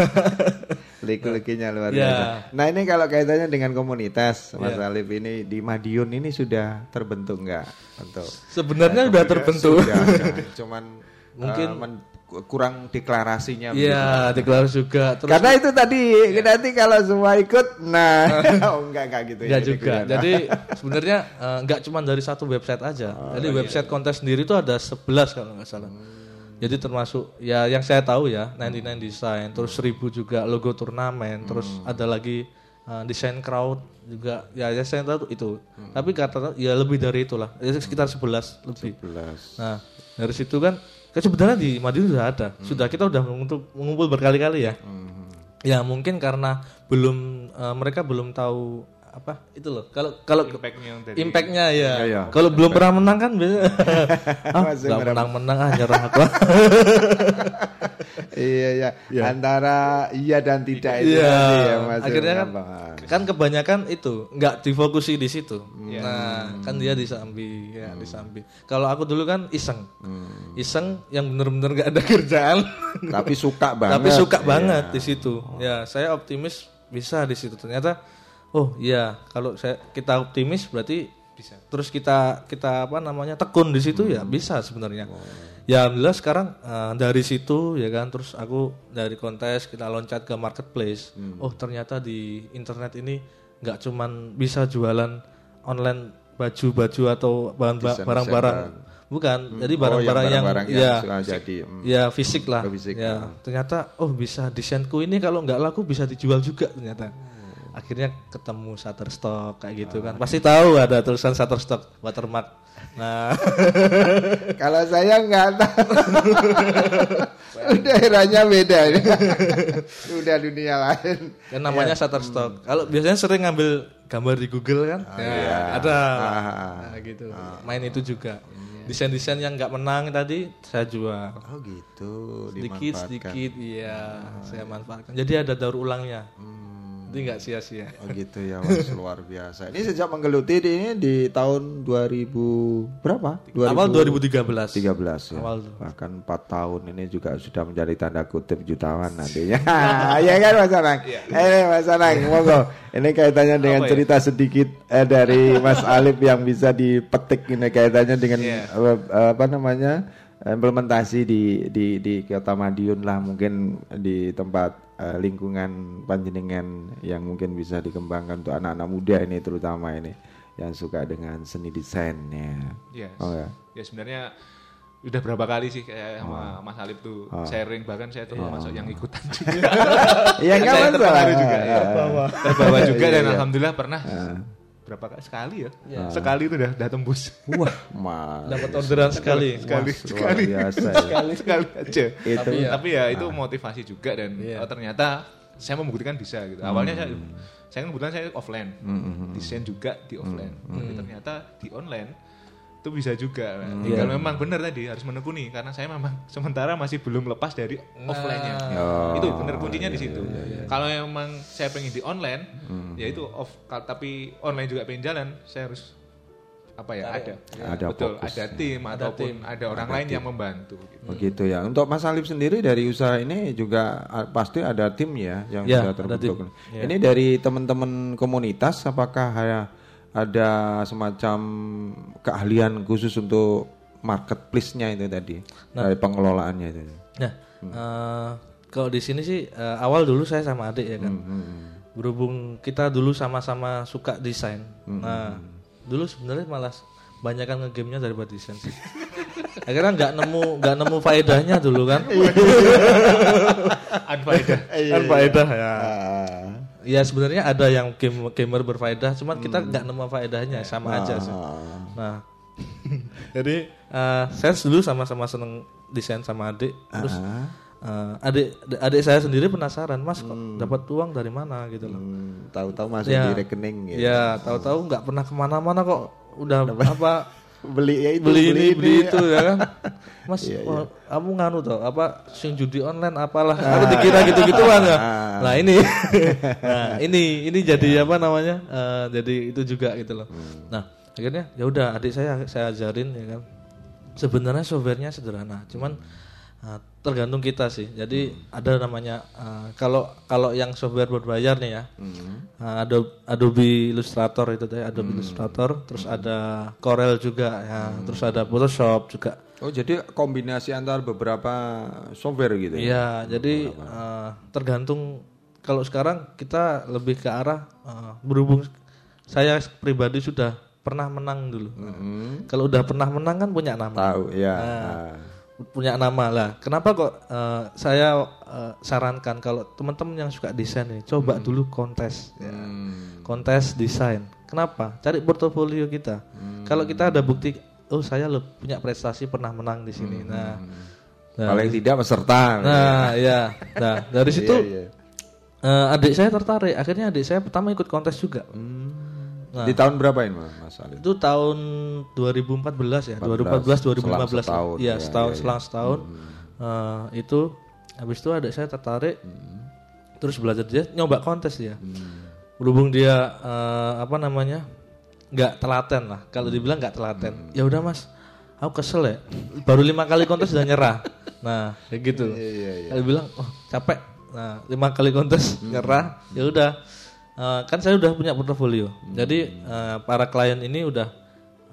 Liku-likunya luar Ya. biasa. Nah ini kalau kaitannya dengan komunitas, Mas Ya. Alif ini di Madiun ini sudah terbentuk nggak untuk? Sebenarnya eh, udah komunitas? terbentuk. Sudah, kan. cuman Mungkin- eh, men- kurang deklarasinya. Iya, deklarasi juga. Terus Karena itu tadi nanti kalau semua ikut, nah, oh enggak enggak gitu Enggak ya. juga. Jadi sebenarnya eh, nggak cuma dari satu website aja. Jadi website kontes sendiri itu ada 11 kalau nggak salah. Jadi termasuk ya yang saya tahu ya 99 design, terus 1000 juga logo turnamen, terus ada lagi eh, desain crowd juga. Ya yang saya tahu itu. Tapi kata ya lebih dari itulah. Ya, sekitar 11 lebih. 11. Nah, dari situ kan kan sebenarnya di Madiun sudah ada. Sudah kita udah mengumpul, mengumpul berkali-kali ya. Ya mungkin karena belum eh, mereka belum tahu apa itu loh. Kalau kalau Impact-nya yang dari- impactnya ya. Ya, ya. Kalau belum pernah menang kan biasanya ah, nggak merem. menang-menang ah nyerah aku. iya iya antara iya dan tidak itu Iya. tadi ya Mas Akhirnya kan kan kebanyakan itu nggak difokusi di situ. Hmm. Nah, kan dia disambi ya, disambi. Kalau aku dulu kan iseng. Hmm. Iseng yang bener-bener nggak ada kerjaan. tapi suka banget Tapi suka Iya. banget di situ. Ya, saya optimis bisa di situ. Ternyata oh iya, kalau saya kita optimis berarti bisa. Terus kita kita apa namanya tekun di situ ya bisa sebenarnya. Ya alhamdulillah sekarang eh, dari situ ya kan terus aku dari kontes kita loncat ke marketplace. Oh ternyata di internet ini nggak cuman bisa jualan online baju-baju atau barang-barang barang. bukan. Hmm. Jadi Oh, yang barang-barang yang, barang-barang yang ya jadi, hmm. ya fisik lah. Oh, fisik, ya hmm. ternyata oh bisa desainku ini kalau nggak laku bisa dijual juga ternyata. Akhirnya ketemu Shutterstock kayak gitu kan. Pasti tahu ada tulisan Shutterstock watermark. Nah. Kalau saya nggak tahu. Daerahnya beda. Udah dunia lain. kan namanya Iya. Shutterstock. Kalau biasanya sering ngambil gambar di Google kan? Ya, iya. ada. Ah, Nah, gitu. Main itu juga. Desain-desain yang nggak menang tadi saya jual. Oh gitu. sedikit sedikit iya saya manfaatkan. Jadi ada daur ulangnya jadi nggak sia-sia Oh gitu ya, Mas, luar biasa. Ini sejak menggeluti di ini di tahun 2000 berapa? awal 2013 13 ya. Awal. Bahkan 4 tahun ini juga sudah menjadi tanda kutip jutawan nantinya. Iya kan Mas Anang? Eh Mas Anang, monggo. Ini kaitannya dengan Apa ya? cerita sedikit eh, dari Mas Alif yang bisa dipetik ini kaitannya dengan Iya. eh, eh, apa namanya? implementasi di di di Kota Madiun lah mungkin di tempat eh, lingkungan panjenengan yang mungkin bisa dikembangkan untuk anak-anak muda ini terutama ini yang suka dengan seni desainnya. Yes. Oh ya. Ya sebenarnya udah berapa kali sih kayak sama Mas Alif tuh Oh. sharing bahkan saya tuh Iya. masuk yang ikutan juga. Iya, Kan masalah. terpengaruh juga. ya. Terbawa. Terbawa juga dan Iya. alhamdulillah pernah Ah. Berapa kali sekali ya? Iya. Sekali itu udah udah tembus. Wah, mas. dapat orderan sekali sekali Wah, luar sekali biasa ya. sekali sekali aja Itu. tapi ya, tapi ya itu motivasi juga dan Iya. oh, ternyata saya membuktikan bisa gitu awalnya saya Hmm. saya kan kebetulan saya offline desain juga di offline Hmm. tapi ternyata di online itu bisa juga Hmm. tinggal Iya. memang benar tadi harus menekuni karena saya memang sementara masih belum lepas dari offline-nya Oh, itu benar kuncinya di iya, situ iya, iya. kalau memang saya pengen di online Hmm. ya itu off tapi online juga pengen jalan saya harus apa ya ada Ada betul fokus. ada tim ataupun tim. ada orang lain yang membantu gitu. Begitu ya. Untuk Mas Alif sendiri dari usaha ini juga pasti ada tim ya yang Ya, sudah ada terbentuk. tim. Ya. Ini dari teman-teman komunitas apakah ya ada semacam keahlian khusus untuk marketplace-nya itu tadi dari pengelolaannya itu. Nah, eh, kalau di sini sih eh, awal dulu saya sama adik ya kan. Berhubung kita dulu sama-sama suka desain. Nah, dulu sebenarnya malah banyak kan ngegame-nya daripada desain sih. Akhirnya nggak nemu nggak nemu faedahnya dulu kan. Unfaedah. kan faedah ya. Ya sebenarnya ada yang game gamer berfaedah, cuman kita nggak nemu faedahnya sama aja sih. Nah, jadi eh, saya dulu sama-sama seneng desain sama adik, terus eh, adik adik saya sendiri penasaran, mas kok dapat uang dari mana gitu loh. Hmm, tahu-tahu masuk Ya. di rekening gitu. Ya, tahu-tahu nggak pernah ke mana-mana kok udah apa Beli ya itu beli ini beli ini. itu ya kan. Mas, Iya, iya. kamu nganu tau apa sing judi online apalah. Aku dikira gitu-gituan ya. Ah. Nah, ini. nah, ini ini jadi apa namanya? eh, jadi itu juga gitu loh. Hmm. Nah, akhirnya ya udah adik saya saya ajarin ya kan. Sebenarnya softwarenya sederhana, cuman eh, tergantung kita sih. Jadi ada namanya eh, kalau kalau yang software berbayar nih ya. eh, Adobe, Adobe Illustrator itu tadi Adobe Illustrator, terus ada Corel juga ya, terus ada Photoshop juga. Oh, jadi kombinasi antara beberapa software gitu ya. Iya, jadi eh, tergantung kalau sekarang kita lebih ke arah eh, berhubung saya pribadi sudah pernah menang dulu. Kalau udah pernah menang kan punya nama. Tahu, ya. Nah, punya nama lah. Kenapa kok eh, saya eh, sarankan kalau teman-teman yang suka desain nih coba dulu kontes, ya. kontes desain. Kenapa? Cari portofolio kita. Kalau kita ada bukti, oh saya lo punya prestasi pernah menang di sini. Nah, nah, Paling tidak peserta. Nah, ya. Nah, dari situ Iya, iya. eh, adik saya tertarik. Akhirnya adik saya pertama ikut kontes juga. Nah, Di tahun berapa ini Mas Alif? itu tahun 2014 ya, 2014 Selang 2015. setahun, Iya, ya, setahun ya, ya. selang setahun. Eh, itu habis itu adik saya tertarik. Terus belajar dia nyoba kontes dia. Berhubung dia eh, apa namanya? nggak telaten lah. Kalau dibilang nggak telaten. Ya udah Mas, aku kesel ya. Baru lima kali kontes udah nyerah. Nah, kayak gitu. Kalau bilang, oh capek. Nah, lima kali kontes nyerah. Ya udah. Eh, kan saya udah punya portofolio. Jadi eh, para klien ini udah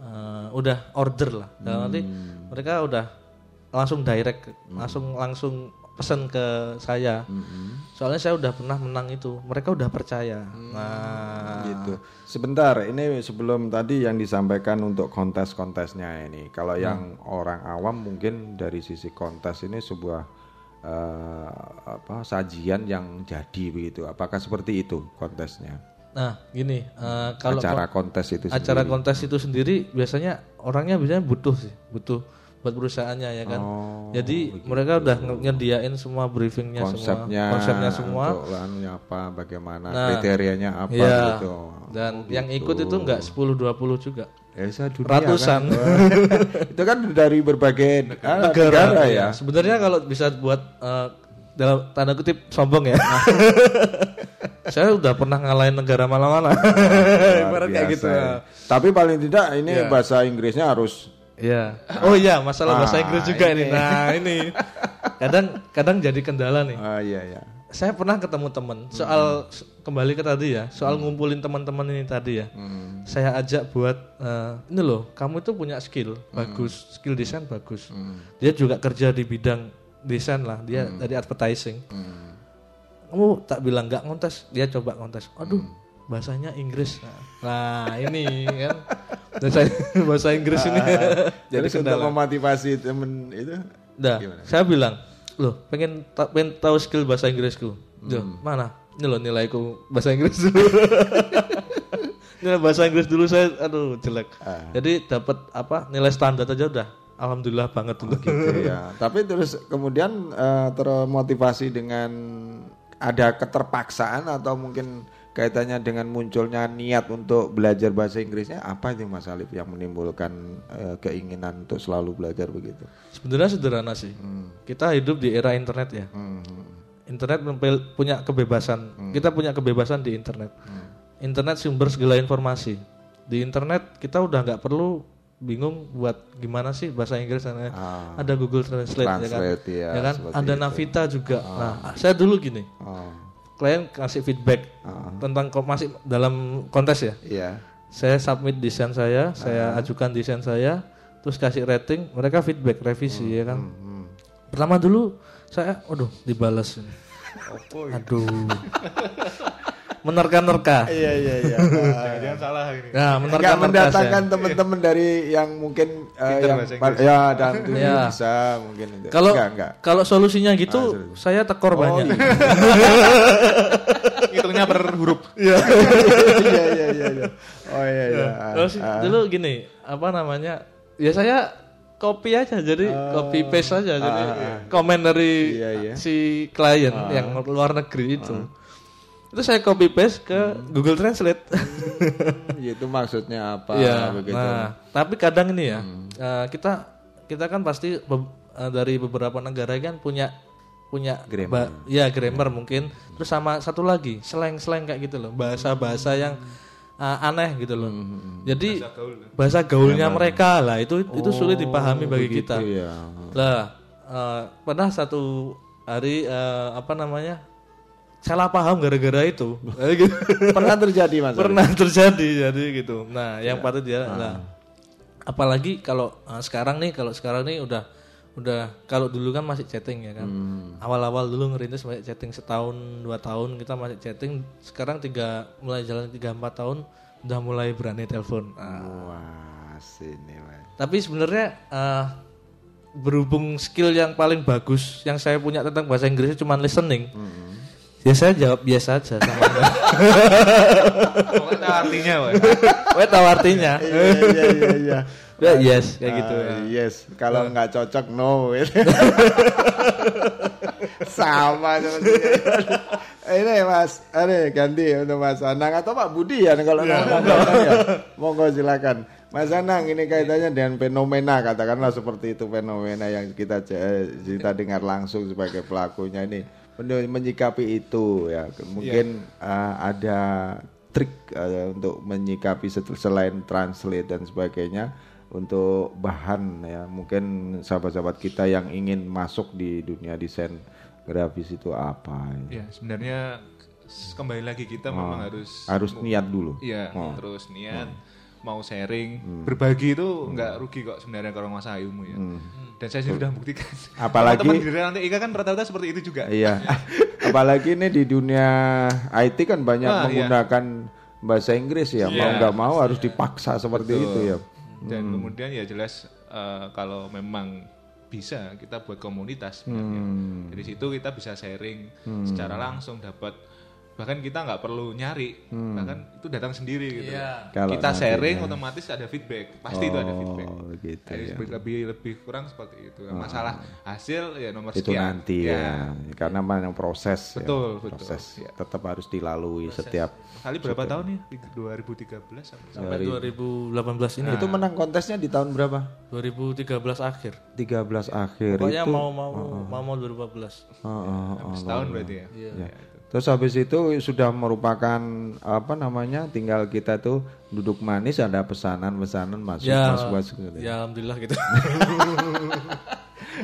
eh, udah order lah. Dan nanti mereka udah langsung direct, langsung langsung pesan ke saya. Soalnya saya udah pernah menang itu. Mereka udah percaya. Nah, gitu. Sebentar, ini sebelum tadi yang disampaikan untuk kontes-kontesnya ini. Kalau yang orang awam mungkin dari sisi kontes ini sebuah eh, apa sajian yang jadi begitu. Apakah seperti itu kontesnya? Nah, gini, eh, kalau Acara kon- kontes itu acara sendiri. kontes itu sendiri biasanya orangnya biasanya butuh sih, butuh buat perusahaannya ya kan. Oh, Jadi mereka udah nyediain semua briefingnya konsepnya, semua, konsepnya semua. untuk apa, bagaimana, Nah, kriterianya apa iya. gitu. Dan Oh, yang gitu. ikut itu enggak 10 20 juga. Ya, dunia Ratusan. kan. itu kan dari berbagai ah, negara, negara ya. ya. Sebenarnya kalau bisa buat eh, dalam tanda kutip sombong ya. saya udah pernah ngalahin negara mana-mana. Ibarat kayak gitu. ya. Tapi paling tidak ini Iya. bahasa Inggrisnya harus Iya. Oh iya, masalah bahasa Ah, Inggris juga ini. ini. Nah, ini. Kadang kadang jadi kendala nih. Ah iya iya. Saya pernah ketemu teman soal s- kembali ke tadi ya, soal ngumpulin teman-teman ini tadi ya. Saya ajak buat eh, ini loh, kamu itu punya skill bagus, skill desain bagus. Dia juga kerja di bidang desain lah, dia dari advertising. Kamu tak bilang nggak ngontes, dia coba ngontes. Aduh, bahasanya Inggris. Nah, nah, ini kan bahasa, bahasa Inggris ini. Jadi Jadi untuk kendala. memotivasi temen itu Dah, saya bilang, loh pengen, pengen tahu skill bahasa Inggrisku. Loh, mana? Ini loh nilaiku bahasa Inggris dulu. nilai bahasa Inggris dulu saya, aduh jelek. Jadi dapat apa nilai standar aja udah, alhamdulillah banget dulu. gitu ya. Tapi terus kemudian eh, termotivasi dengan ada keterpaksaan atau mungkin kaitannya dengan munculnya niat untuk belajar bahasa Inggrisnya apa itu Mas Alif yang menimbulkan eh, keinginan untuk selalu belajar begitu? Sebenarnya sederhana sih. Kita hidup di era internet ya. Internet punya kebebasan. Kita punya kebebasan di internet. Internet sumber segala informasi. Di internet kita udah nggak perlu bingung buat gimana sih bahasa Inggris sana. Ada Google Translate, ya kan. Translate, ya, Ya kan? Ada itu. Navita juga. Nah, saya dulu gini. Oh. Klien kasih feedback tentang kok masih dalam kontes ya. Iya. Saya submit desain saya, saya ajukan desain saya, terus kasih rating, mereka feedback revisi ya kan. Pertama dulu saya, aduh dibalas. Ini. Aduh. Menerka-nerka. Iya iya iya. Jangan salah ini. Nah, Enggak menerka-nerka mendatangkan teman-teman dari yang mungkin Pintar yang ya dan itu Ya. bisa mungkin itu. Kalau enggak enggak. kalau solusinya gitu, saya tekor banyak. iya. Hitungnya per huruf. Iya iya iya iya. iya. Oh iya iya. Terus Ah, ah. dulu gini, apa namanya? Ya saya copy aja jadi copy paste aja jadi komen dari Iya, iya. si klien yang luar negeri itu. Itu saya copy paste ke Google Translate. itu maksudnya apa Iya. begitu. Nah, tapi kadang ini ya, eh, kita kita kan pasti be- eh, dari beberapa negara kan punya punya Grammar. ya grammar mungkin. Terus sama satu lagi, slang-slang kayak gitu loh, bahasa-bahasa yang eh, aneh gitu loh. Jadi bahasa gaulnya mereka lah itu itu sulit dipahami bagi kita. ya. Lah, eh, pernah satu hari eh, apa namanya? salah paham gara-gara itu. Eh, gitu. Pernah terjadi Mas. Pernah terjadi jadi gitu. Nah, yang patut dia nah, apalagi kalau uh, sekarang nih kalau sekarang nih udah udah kalau dulu kan masih chatting ya kan. Awal-awal dulu ngerintis masih chatting setahun dua tahun kita masih chatting. Sekarang tiga mulai jalan tiga empat tahun udah mulai berani telepon. Nah, Wah, sini Mas. tapi sebenarnya uh, berhubung skill yang paling bagus yang saya punya tentang bahasa Inggris cuma listening. Ya saya jawab biasa aja sama Pokoknya tahu artinya. Wah tahu artinya. Iya iya iya iya. Ya, yes kayak gitu. Ah, Yes, kalau nggak cocok no. Sama. Ini Mas, ini ganti untuk Mas Anang atau Pak Budi ya kalau Iya. mau ngomong ya. Monggo silakan. Mas Anang ini kaitannya dengan fenomena katakanlah seperti itu fenomena yang kita eh, kita dengar langsung sebagai pelakunya ini Men- menyikapi itu ya. Mungkin eh, ada trik eh, untuk menyikapi selain translate dan sebagainya untuk bahan ya mungkin sahabat-sahabat kita yang ingin masuk di dunia desain grafis itu apa Ya, sebenarnya s- kembali lagi kita memang harus harus niat dulu Iya, Oh. terus niat mau sharing, berbagi itu nggak rugi kok sebenarnya kalau masalah ilmu ya. Dan saya sudah buktikan. Apalagi- teman-teman di nanti Ika kan rata-rata seperti itu juga. iya apalagi ini di dunia IT kan banyak Ah, iya. menggunakan bahasa Inggris ya mau Iya. nggak mau harus dipaksa seperti Betul. itu ya Dan kemudian ya jelas eh, kalau memang bisa kita buat komunitas sebenarnya. Hmm. Dari situ kita bisa sharing secara langsung dapat bahkan kita nggak perlu nyari Hmm. bahkan itu datang sendiri gitu Iya. Kalau kita nantinya. sharing otomatis ada feedback pasti itu ada Oh, feedback gitu Jadi ya. lebih, lebih lebih kurang seperti itu Nah, masalah hasil ya nomor itu sekian nanti ya, karena banyak proses ya. Betul, betul. proses Ya. tetap harus dilalui setiap kali berapa tahun nih 2013 sampai Sampai Dari- 2018 ini. itu menang kontesnya di tahun berapa 2013 akhir. 13 akhir Pokoknya itu mau mau mau mau 2014. Oh, oh, oh, setahun lalu. berarti ya Ya. Terus habis itu sudah merupakan apa namanya? Tinggal kita tuh duduk manis ada pesanan-pesanan masuk Ya, masuk masuk. gitu. ya alhamdulillah gitu.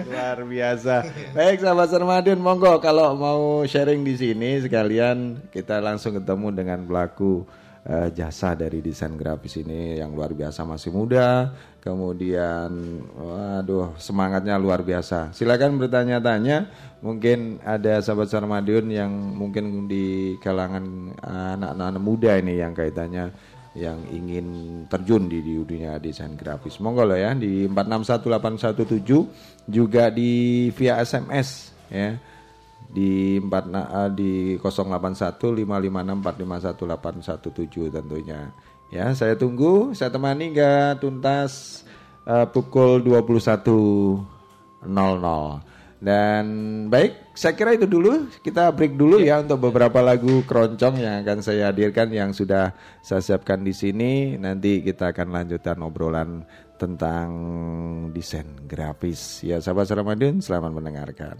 Luar biasa. Baik sahabat Sermadion, monggo kalau mau sharing di sini sekalian kita langsung ketemu dengan pelaku eh, jasa dari desain grafis ini yang luar biasa masih muda. Kemudian waduh semangatnya luar biasa. Silakan bertanya-tanya. Mungkin ada sahabat Sarmadion yang mungkin di kalangan eh, anak-anak muda ini yang kaitannya yang ingin terjun di, dunia desain grafis. Monggo lo ya di 461817 juga di via SMS ya di 4 na- eh, di 081556451817 tentunya. Ya, saya tunggu, saya temani hingga tuntas eh, pukul 21.00. Dan baik, saya kira itu dulu. Kita break dulu ya untuk beberapa lagu keroncong yang akan saya hadirkan yang sudah saya siapkan di sini. Nanti kita akan lanjutkan obrolan tentang desain grafis. Ya, sahabat Ramadan, selamat mendengarkan.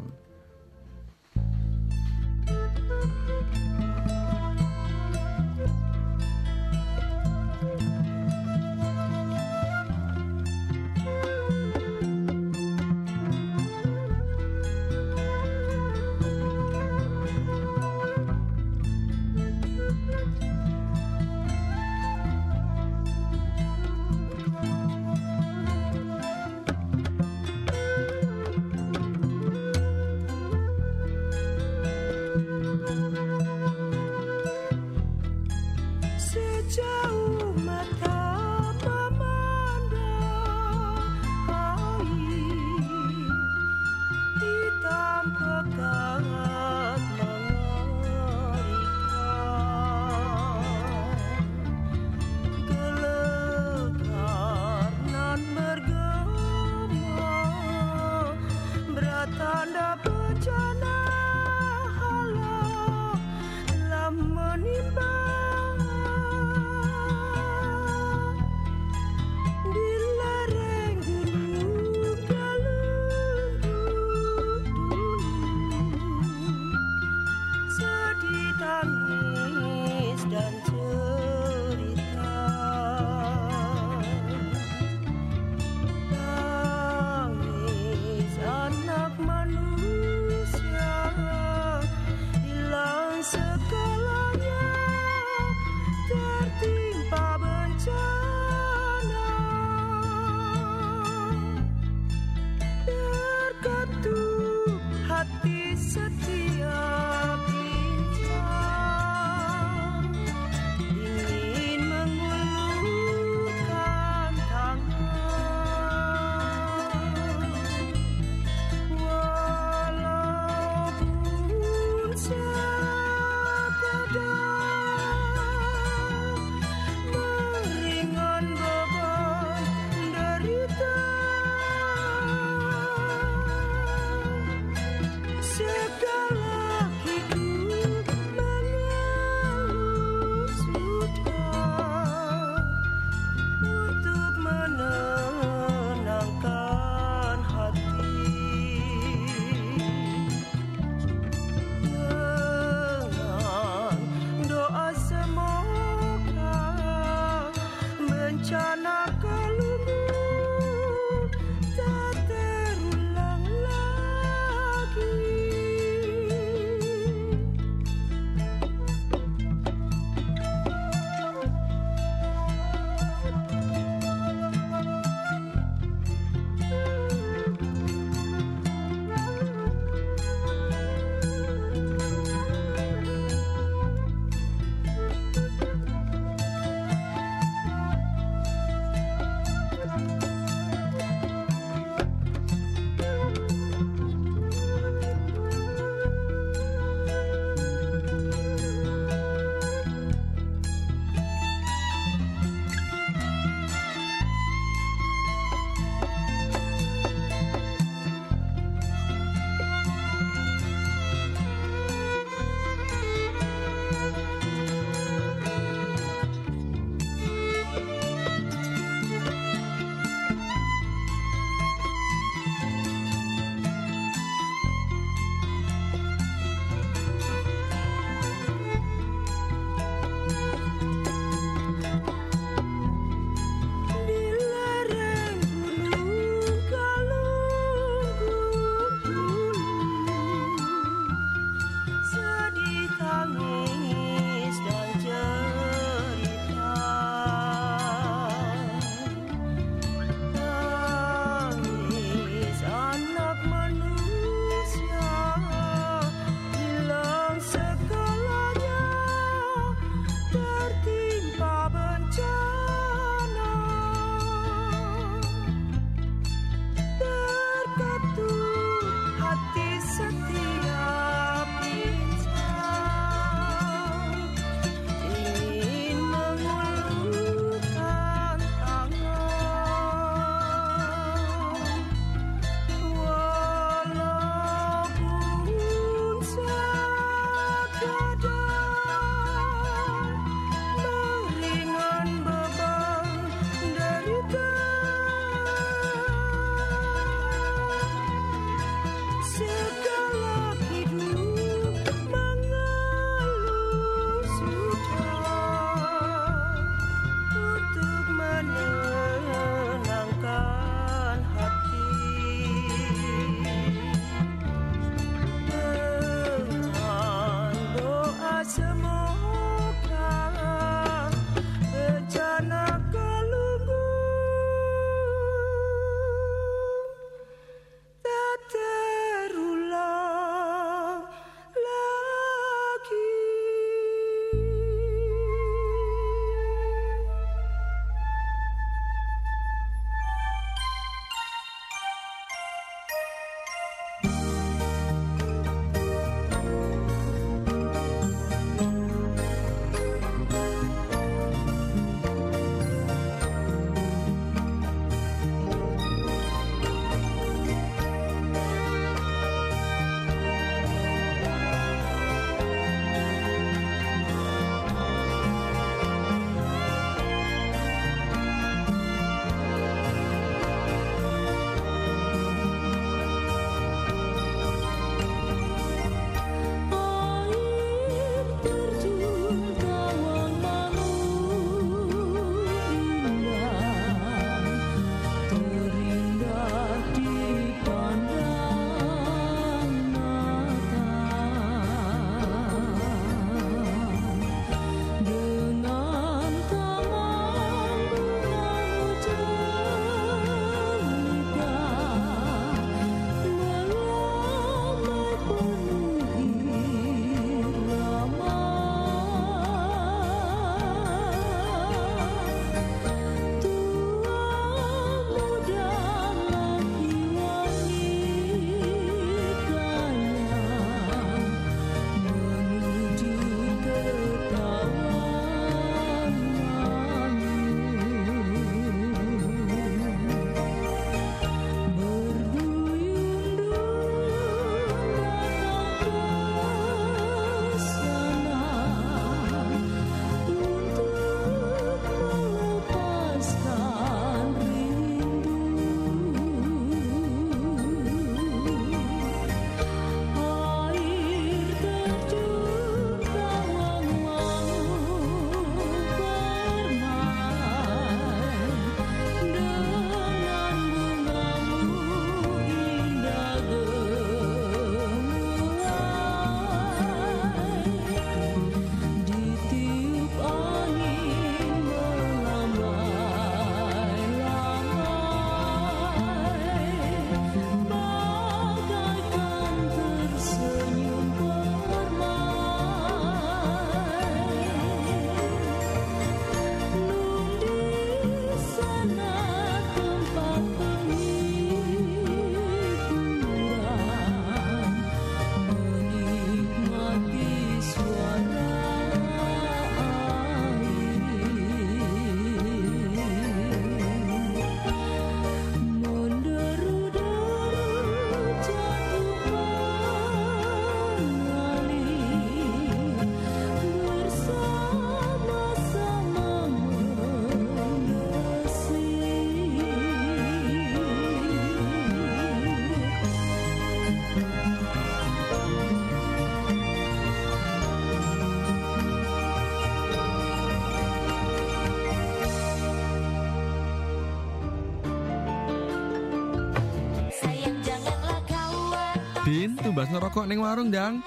Tumbas ngerokok ning warung, Dang.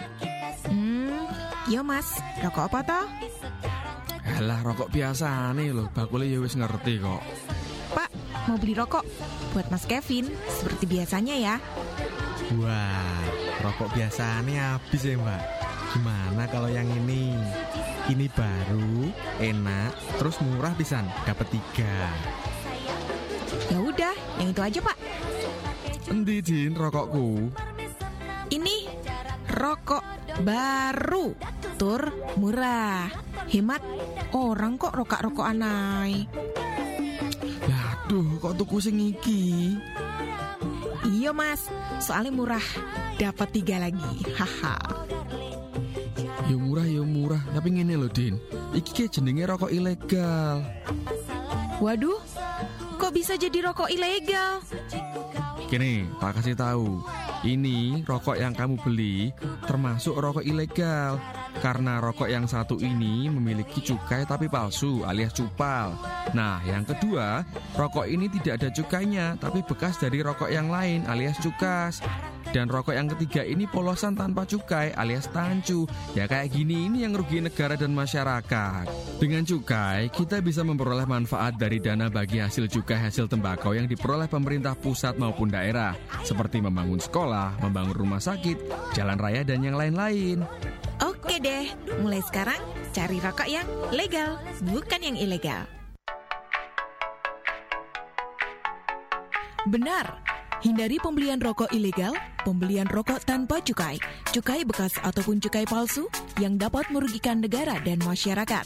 Hmm, iya mas, rokok apa toh? Alah, rokok biasa nih loh. Bakule ya wis ngerti kok. Pak, mau beli rokok? Buat mas Kevin, seperti biasanya ya. Wah, rokok biasa nih habis ya mbak. Gimana kalau yang ini? Ini baru, enak, terus murah pisan, dapat tiga. Ya udah, yang itu aja pak. Endi Jin rokokku? Ini rokok baru, tur murah, hemat. Orang kok rokok-rokok anai. Aduh, kok tuku sing iki? Iya mas, soalnya murah, dapat tiga lagi. Haha. Ya murah ya murah, tapi ngene lho, Din. Iki kayak jenenge rokok ilegal. Waduh, kok bisa jadi rokok ilegal? Gini, tak kasih tahu. Ini rokok yang kamu beli termasuk rokok ilegal. Karena rokok yang satu ini memiliki cukai tapi palsu alias cupal. Nah, yang kedua, rokok ini tidak ada cukainya tapi bekas dari rokok yang lain alias cukas. Dan rokok yang ketiga ini polosan tanpa cukai alias tancu. Ya kayak gini ini yang rugi negara dan masyarakat. Dengan cukai, kita bisa memperoleh manfaat dari dana bagi hasil cukai hasil tembakau yang diperoleh pemerintah pusat maupun daerah. Seperti membangun sekolah, membangun rumah sakit, jalan raya, dan yang lain-lain. Oke deh, mulai sekarang cari rokok yang legal, bukan yang ilegal. Benar, hindari pembelian rokok ilegal, pembelian rokok tanpa cukai, cukai bekas ataupun cukai palsu yang dapat merugikan negara dan masyarakat.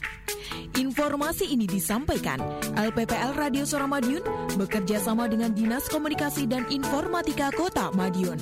Informasi ini disampaikan LPPL Radio Suara Madiun bekerja sama dengan Dinas Komunikasi dan Informatika Kota Madiun.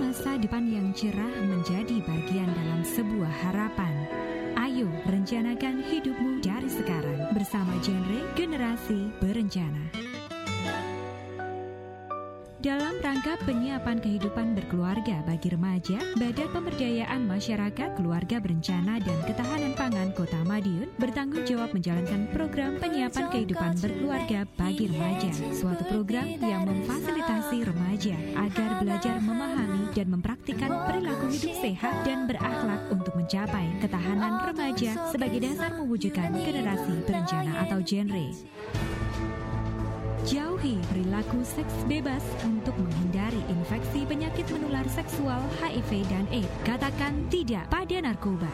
Masa depan yang cerah menjadi bagian dalam sebuah harapan, ayo rencanakan hidupmu dari sekarang bersama genre Generasi Berencana. Dalam rangka penyiapan kehidupan berkeluarga bagi remaja, Badan Pemberdayaan Masyarakat Keluarga Berencana dan Ketahanan Pangan Kota Madiun bertanggung jawab menjalankan program penyiapan kehidupan berkeluarga bagi remaja, suatu program yang memfasilitasi remaja agar belajar memahami dan mempraktikkan perilaku hidup sehat dan berakhlak untuk mencapai ketahanan remaja sebagai dasar mewujudkan generasi berencana atau genre. Jauhi perilaku seks bebas untuk menghindari infeksi penyakit menular seksual HIV dan AIDS. Katakan tidak pada narkoba.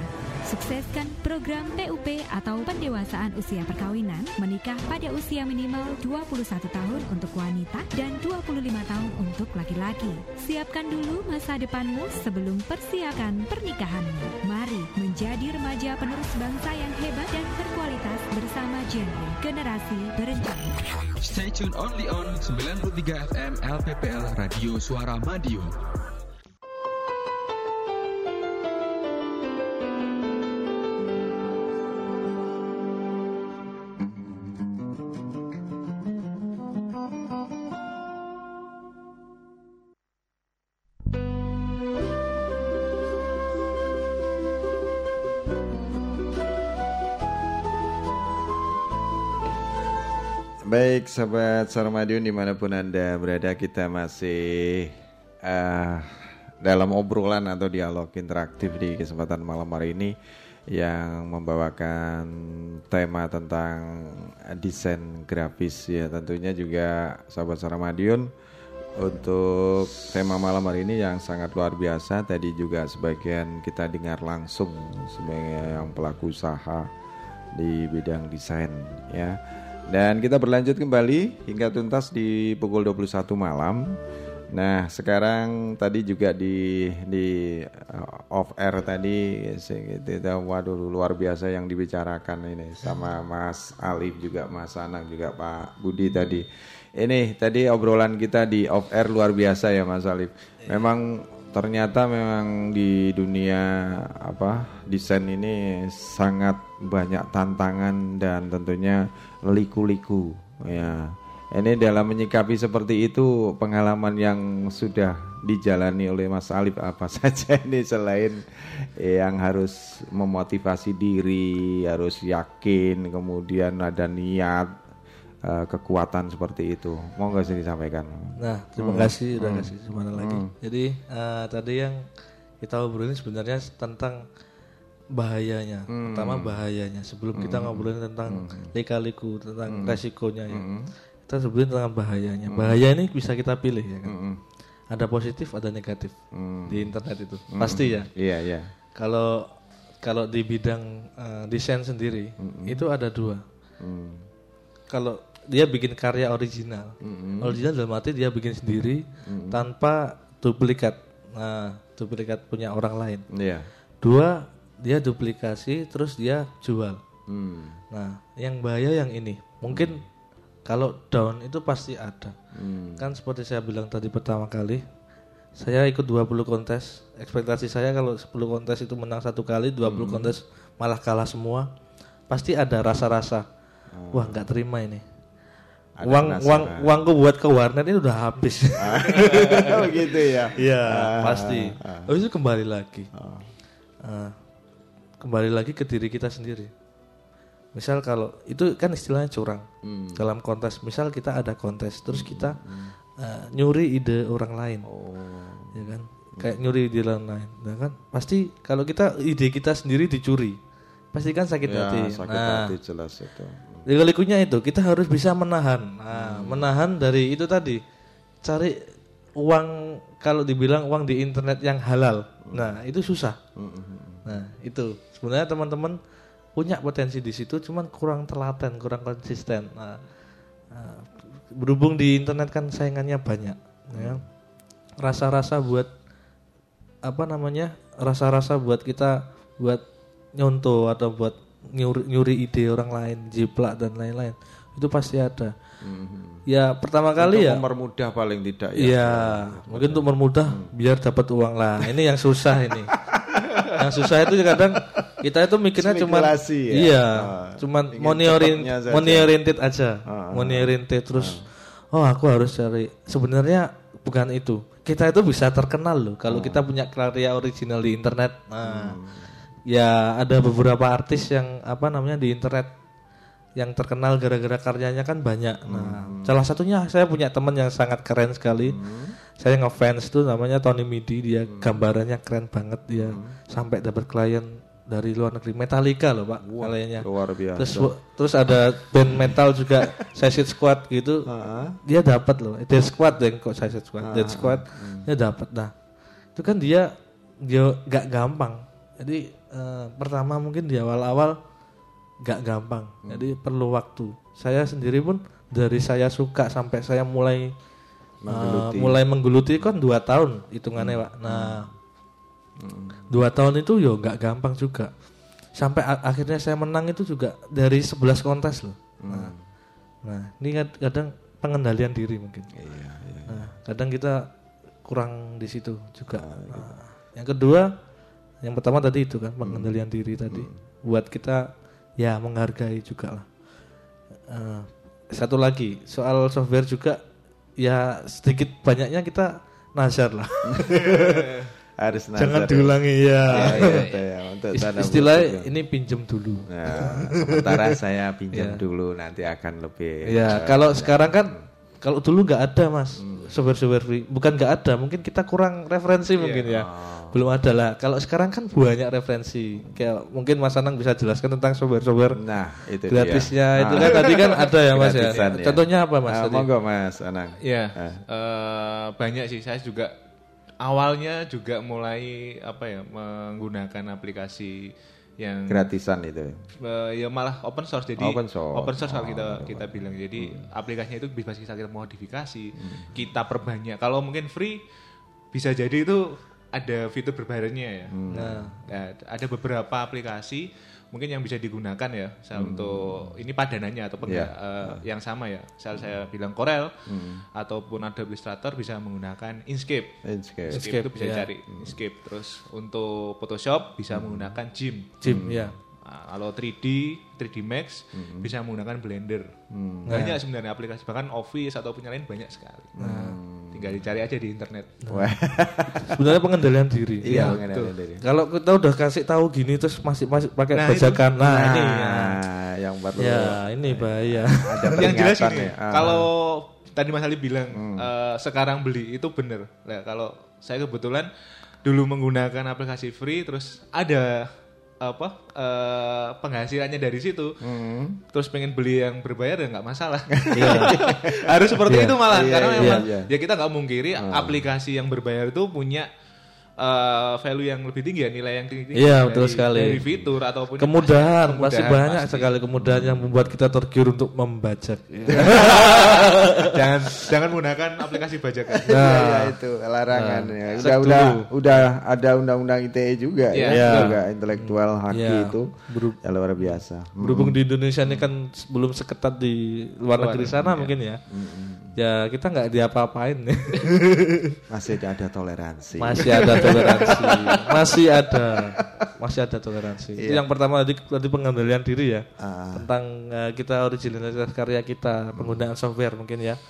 Sukseskan program PUP atau pendewasaan usia perkawinan menikah pada usia minimal 21 tahun untuk wanita dan 25 tahun untuk laki-laki. Siapkan dulu masa depanmu sebelum persiapkan pernikahanmu. Mari menjadi remaja penerus bangsa yang hebat dan berkualitas bersama genre generasi berencana. Stay tune only on 93 FM LPPL Radio Suara Madiun. Baik sahabat Sarmadiun di mana pun anda berada kita masih eh, dalam obrolan atau dialog interaktif di kesempatan malam hari ini yang membawakan tema tentang desain grafis ya tentunya juga sahabat Sarmadiun untuk tema malam hari ini yang sangat luar biasa tadi juga sebagian kita dengar langsung sebagai yang pelaku usaha di bidang desain ya. Dan kita berlanjut kembali hingga tuntas di pukul 21 malam. Nah, sekarang tadi juga di di uh, off air tadi itu waduh luar biasa yang dibicarakan ini sama Mas Alif juga Mas Anang juga Pak Budi tadi. Ini tadi obrolan kita di off air luar biasa ya Mas Alif. Memang ternyata memang di dunia apa desain ini sangat banyak tantangan dan tentunya liku-liku ya. Ini dalam menyikapi seperti itu pengalaman yang sudah dijalani oleh Mas Alif apa saja ini selain yang harus memotivasi diri, harus yakin, kemudian ada niat, eh, kekuatan seperti itu. Mau nggak sih disampaikan? Nah, terima Hmm. kasih udah Hmm. kasih semuanya lagi. Hmm. Jadi eh, tadi yang kita obrolin sebenarnya tentang bahayanya. Hmm. Pertama bahayanya. Sebelum kita Hmm. ngobrolin tentang lika-liku, tentang Hmm. resikonya ya. Hmm. Kita sebelum tentang bahayanya. Hmm. Bahaya ini bisa kita pilih ya kan. Hmm. Ada positif, ada negatif Hmm. di internet itu. Hmm. Pasti ya. Iya, iya. Kalau kalau di bidang eh, desain sendiri Hmm. itu ada dua. Hmm. Kalau dia bikin karya original, Hmm. original dalam arti dia bikin sendiri Hmm. tanpa duplikat. Nah, duplikat punya orang lain. Iya. Dua, dia duplikasi terus dia jual. Hmm. Nah, yang bahaya yang ini. Mungkin kalau down itu pasti ada. Hmm. Kan seperti saya bilang tadi pertama kali, saya ikut 20 kontes. Ekspektasi saya kalau 10 kontes itu menang satu kali, 20 Hmm. kontes malah kalah semua. Pasti ada rasa-rasa. Oh. Wah, nggak terima ini. Ada uang penasaran. uang uangku buat ke warnet ini udah habis. Begitu ya? Iya, Ah, pasti. ah. Habis itu kembali lagi. Oh. Kembali lagi ke diri kita sendiri. Misal kalau itu kan istilahnya curang Hmm. dalam kontes. Misal kita ada kontes, terus kita ah, nyuri ide orang lain, Oh. ya kan? Kayak nyuri ide orang lain, nah kan? Pasti kalau kita ide kita sendiri dicuri, pasti kan sakit Ya, hati. sakit nah, hati jelas itu. Likunya itu kita harus bisa menahan. Nah, menahan dari itu tadi. Cari uang kalau dibilang uang di internet yang halal. Nah, itu susah. Nah, itu sebenarnya teman-teman punya potensi di situ cuman kurang telaten, kurang konsisten. Nah, nah, berhubung di internet kan saingannya banyak, ya. Rasa-rasa buat apa namanya? Rasa-rasa buat kita buat nyontoh atau buat nyuri, nyuri ide orang lain, jiplak dan lain-lain. Itu pasti ada. Ya pertama kali Untuk ya. mempermudah paling tidak ya. Iya, mungkin untuk mempermudah biar dapat uang lah. Ini yang susah ini. yang susah itu kadang kita itu mikirnya cuma ya. iya, Ah, cuman money oriented aja. Ah, money oriented terus oh aku harus cari. Sebenarnya bukan itu. Kita itu bisa terkenal loh kalau kita punya karya original di internet. Nah, ya ada beberapa artis yang apa namanya di internet yang terkenal gara-gara karyanya kan banyak. Nah, salah satunya saya punya teman yang sangat keren sekali. Saya ngefans tuh namanya Tony Midi, dia gambarannya keren banget dia sampai dapat klien dari luar negeri Metallica loh Pak kliennya. luar biasa. Terus terus ada band metal juga Suicide Squad gitu. Dia dapat loh. Dead Squad deh kok Suicide Squad. Dead Squad dia dapat. Nah, itu kan dia dia gak gampang. Jadi eh, pertama mungkin di awal-awal gak gampang. Jadi perlu waktu. Saya sendiri pun dari saya suka sampai saya mulai Menggeluti. eh, mulai menggeluti kan dua tahun hitungannya pak. Nah dua tahun itu yo gak gampang juga. Sampai akhirnya saya menang itu juga dari 11 kontes loh. Nah, nah ini kad- kadang pengendalian diri mungkin. Nah, kadang kita kurang di situ juga. Nah, yang kedua, yang pertama tadi itu kan pengendalian diri tadi, buat kita ya menghargai juga lah. Eh, satu lagi soal software juga, ya sedikit banyaknya kita nazar lah. Harus nazar Jangan ya. diulangi ya. Ya, ya, ya, untuk Ist- tanda istilahnya kutip ya. ini pinjem dulu. Nah, sementara saya pinjam Ya. dulu nanti akan lebih. Ya, kalau sekarang kan kalau dulu nggak ada mas software-software free, bukan nggak ada, mungkin kita kurang referensi mungkin ya, belum ada lah. Kalau sekarang kan banyak referensi, kayak mungkin Mas Anang bisa jelaskan tentang software-software Nah, itu gratisnya dia. itu Ah. kan tadi kan ada ya mas ya. Gratisan Contohnya apa mas? Ah, tadi? monggo Mas Anang. Iya, Ah. eh, banyak sih. Saya juga awalnya juga mulai apa ya menggunakan aplikasi yang Gratisan itu. eh, ya malah open source. Jadi Open source. open source kalau Oh, kita kita bilang. Jadi aplikasinya itu bisa kita modifikasi, Hmm. kita perbanyak. Kalau mungkin free bisa jadi itu ada fitur berbayarnya ya. Hmm. Nah, ya, ada beberapa aplikasi mungkin yang bisa digunakan ya, misal untuk ini padanannya ataupun Hmm. Ya. nggak, eh, yang sama ya. Misal saya bilang Corel Hmm. ataupun Adobe Illustrator bisa menggunakan Inkscape. Inkscape. Inkscape itu bisa ya. dicari Inkscape. Terus untuk Photoshop bisa menggunakan GIMP. Jim ya. Nah, kalau 3D, 3D Max bisa menggunakan Blender. Hmm. Banyak sebenarnya aplikasi bahkan Office ataupun yang lain banyak sekali. Tinggal dicari aja di internet. Wah. Sebenarnya pengendalian diri. Iya, Ya, pengendalian diri. Kalau kita udah kasih tahu gini terus masih masih pakai Nah, bajakan. itu. Nah, Nah, ini ya. yang perlu Ya, ini bahaya. ada yang jelas ini, ya. Ah. kalau tadi Mas Ali bilang eh, sekarang beli itu bener. Nah, kalau saya kebetulan dulu menggunakan aplikasi free, terus ada apa eh, penghasilannya dari situ, Hmm. terus pengen beli yang berbayar ya nggak masalah. Harus seperti Iya. itu malah, Iya, karena iya, memang iya. ya kita nggak mungkiri aplikasi yang berbayar itu punya eh, value yang lebih tinggi ya nilai yang tinggi Iya, betul sekali. dari fitur ataupun kemudahan, pasti kemudahan, banyak pasti. sekali kemudahan yang membuat kita tergiur untuk membajak. jangan jangan menggunakan aplikasi bajakan. Ya, Nah. ya, itu larangan Nah, ya. Udah udah dulu. udah ada undang-undang ITE juga Iya. ya, Iya. juga intelektual haki Iya. itu Beru- ya luar biasa. Hmm. Berhubung di Indonesia ini kan belum seketat di luar Luar, negeri sana iya. mungkin ya. Ya kita nggak diapa-apain. masih ada toleransi. Masih ada toleransi. Masih ada. Masih ada toleransi. Itu Iya. yang pertama tadi tadi pengendalian diri ya. Ah. Tentang eh, kita originalitas karya kita, penggunaan software mungkin ya.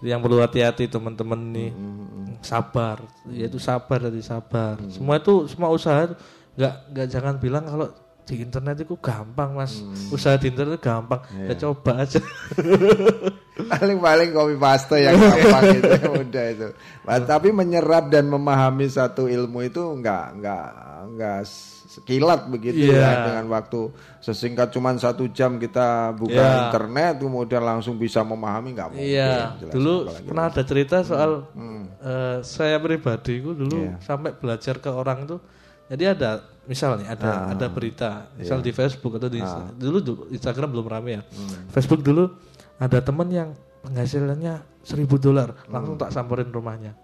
Itu yang perlu hati-hati teman-teman nih. Sabar. Yaitu sabar dari sabar. Semua itu semua usaha itu nggak nggak jangan bilang kalau di internet itu gampang mas usaha di internet itu gampang ya coba aja paling-paling copy paste yang gampang itu udah itu. Nah, tapi menyerap dan memahami satu ilmu itu enggak enggak enggak sekilat begitu Iya. ya dengan waktu sesingkat cuman satu jam kita buka Iya. internet kemudian langsung bisa memahami nggak mungkin. Iya, jelas dulu pernah ada cerita soal Hmm. eh, saya pribadi itu dulu Iya. sampai belajar ke orang tuh. Jadi ada misalnya ada Ah. ada berita, misal Iya. di Facebook atau di Ah. dulu du- Instagram belum rame ya. Hmm. Facebook dulu ada teman yang penghasilannya seribu dolar, langsung Hmm. tak samperin rumahnya.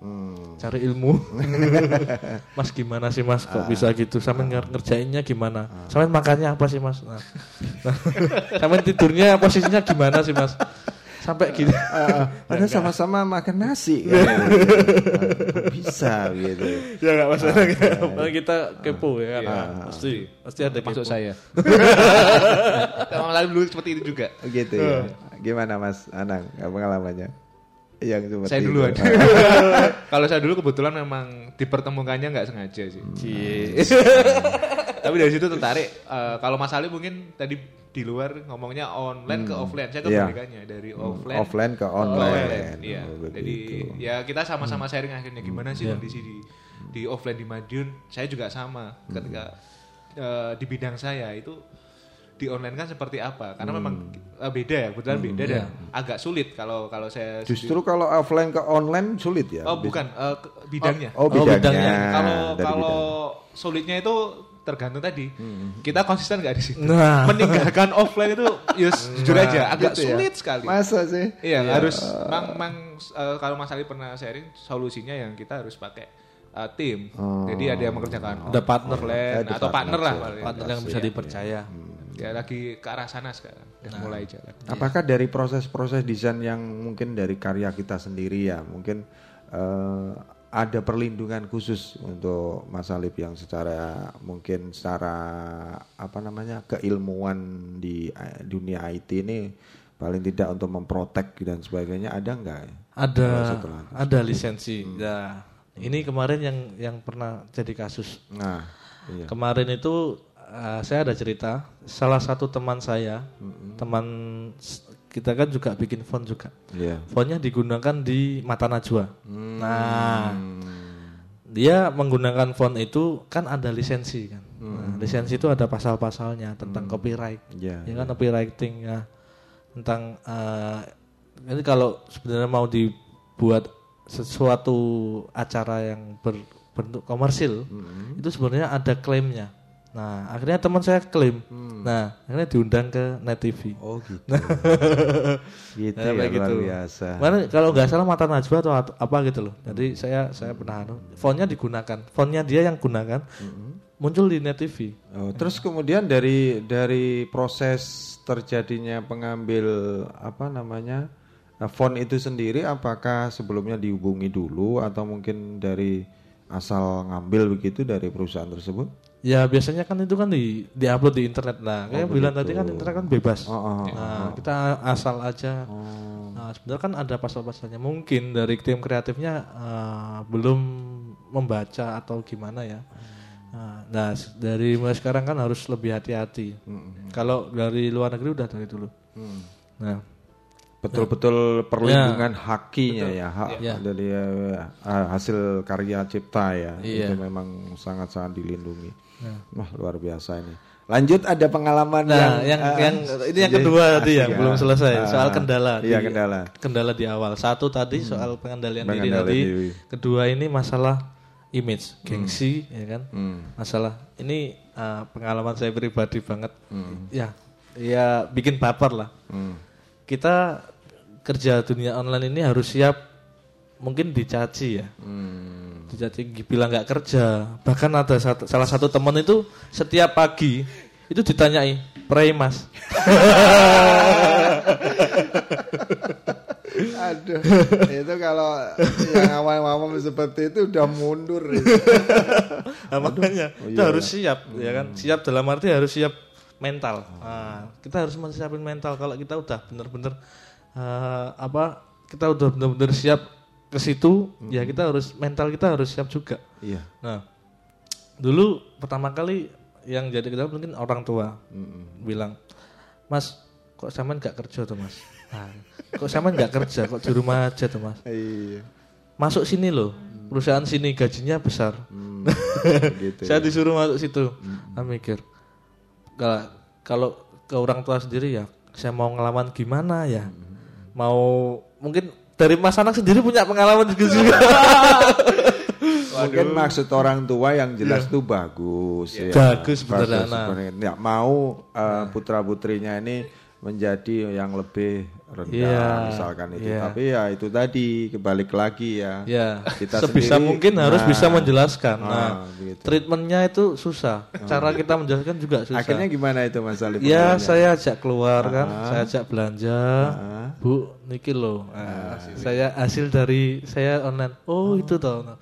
Cari ilmu. mas gimana sih mas kok Ah. bisa gitu? Sampai nger- ngerjainnya gimana? Sampai makannya apa sih mas? Nah, sampai tidurnya posisinya gimana sih mas? Sampai gini. Ah, ah. padahal Enggak. sama-sama makan nasi. kan. Bisa gitu. ya nggak masalah. Paling kita kepo ya kan. Pasti pasti ada Masuk saya. Emang lalu dulu seperti itu juga. Gitu ya. Gimana Mas Anang pengalamannya? Yang seperti Saya itu. duluan. Kalau saya dulu kebetulan memang dipertemukannya nggak sengaja sih. Cie. Tapi dari situ tertarik. eh, kalau Mas Ali mungkin tadi di luar ngomongnya online ke Hmm. offline. Saya Iya. kebalikannya dari Hmm, offline offline ke online. Iya. Oh, begitu. Jadi ya kita sama-sama Hmm. sharing akhirnya gimana sih Iya. kondisi di di offline di Madiun. Saya juga sama ketika eh, di bidang saya itu di online kan seperti apa? Karena Hmm. memang eh, beda ya, kebetulan Hmm, beda iya. dan agak sulit kalau kalau saya Justru kalau offline ke online sulit ya. Oh bukan ke- bidangnya. Oh, oh, bidangnya. Kalau Dari kalau sulitnya itu tergantung tadi. Kita konsisten nggak di situ. Nah. Meninggalkan offline itu yus jujur Nah, aja agak gitu ya. sulit sekali. Masa sih? Iya, Iya. harus mang mang eh, kalau Mas Ali pernah sharing solusinya yang kita harus pakai eh, tim. Oh. Jadi ada yang mengerjakan Ada partner. offline Ada atau partner lah partner, paling. Partner yang bisa Iya. dipercaya. Ya lagi ke arah sana sekarang. Udah mulai jalan. Apakah dari proses-proses desain yang mungkin dari karya kita sendiri ya, mungkin eh, ada perlindungan khusus untuk Mas Alip yang secara mungkin secara apa namanya keilmuan di eh, dunia IT ini paling tidak untuk memprotek dan sebagainya ada nggak? Ada setelah- ada lisensi. Ya, ini kemarin yang yang pernah jadi kasus. Nah, iya. Kemarin itu uh, saya ada cerita, salah satu teman saya, teman s- kita kan juga bikin font juga. Iya. Fontnya digunakan di Mata Najwa. Hmm. Nah, dia menggunakan font itu kan ada lisensi kan. Nah, lisensi itu ada pasal-pasalnya tentang copyright. Hmm. Iya, ya kan copywriting ya. Tentang uh, ini kalau sebenarnya mau dibuat sesuatu acara yang berbentuk komersil, Hmm. itu sebenarnya ada klaimnya. Nah, akhirnya teman saya klaim. Nah, akhirnya diundang ke Net TV. Hmm. Oh gitu. Nah, Gitu Nah, ya, luar biasa. Mana kalau nggak salah mata najwa atau at- apa gitu loh. Jadi saya saya pernah anu, fontnya digunakan, fontnya dia yang gunakan, muncul di Net TV. Oh, terus kemudian dari dari proses terjadinya pengambil apa namanya eh, font itu sendiri, apakah sebelumnya dihubungi dulu atau mungkin dari asal ngambil begitu dari perusahaan tersebut? Ya biasanya kan itu kan di diupload di internet. Nah, kayak Oh, bilang tadi kan internet kan bebas. Oh, oh, nah, oh. kita asal aja. Oh. Nah, sebenarnya kan ada pasal-pasalnya. Mungkin dari tim kreatifnya eh, belum membaca atau gimana ya. Nah, Nah, dari mulai sekarang kan harus lebih hati-hati. Kalau dari luar negeri udah dari dulu. Hmm. Nah, Betul-betul perlindungan Ya, hakinya betul. ya, hak Ya. dari eh, hasil karya cipta ya. Iya. Itu memang sangat-sangat dilindungi. Wah, luar biasa ini. Lanjut ada pengalaman Nah, yang yang eh, yang ini yang kedua tadi asik yang ya. belum selesai Ah, soal kendala. Iya, di- kendala. Kendala di awal. Satu tadi soal pengendalian diri Pengendalian tadi. diri. Kedua ini masalah image, gengsi, ya kan? Hmm. Masalah ini uh, pengalaman saya pribadi banget. Hmm. Ya, ya bikin baper lah. Hmm. Kita kerja dunia online ini harus siap mungkin dicaci ya. Hmm. Dicaci bilang nggak kerja. Bahkan ada satu, salah satu teman itu setiap pagi itu ditanyai, "Pray, Mas." Aduh, itu kalau yang awam-awam seperti itu udah mundur. itu. Nah, makanya Oh, iya, harus iya. siap ya kan. Siap dalam arti harus siap mental. Nah, kita harus menyiapin mental kalau kita udah bener-bener eh, apa? Kita udah bener-bener siap ke situ, ya kita harus mental kita harus siap juga. Iya. Nah, dulu pertama kali yang jadi kita mungkin orang tua bilang, Mas, kok sampean nggak kerja tuh Mas? Nah, kok sampean nggak kerja, kok di rumah aja tuh Mas? Iya. Masuk sini loh, perusahaan sini gajinya besar. gitu Saya ya. disuruh masuk situ. Saya mikir, kalau kalau ke orang tua sendiri ya, saya mau ngelawan gimana ya? Mau mungkin dari Mas Anak sendiri punya pengalaman juga juga. Mungkin maksud orang tua yang jelas tuh bagus ya. Bagus, beneran. Ya, mau putra putrinya ini menjadi yang lebih rendah Iya, misalkan itu. iya. Tapi ya itu tadi kebalik lagi ya. Ya, Kita sebisa sendiri- mungkin harus Nah, bisa menjelaskan. ah, Nah, begitu. treatmentnya itu susah. Cara kita menjelaskan juga susah. Akhirnya gimana itu Mas Alif? Ya, saya ajak keluar kan, Ah. saya ajak belanja. Bu, niki loh. Nah, saya hasil dari saya online. Oh, itu toh. Nah,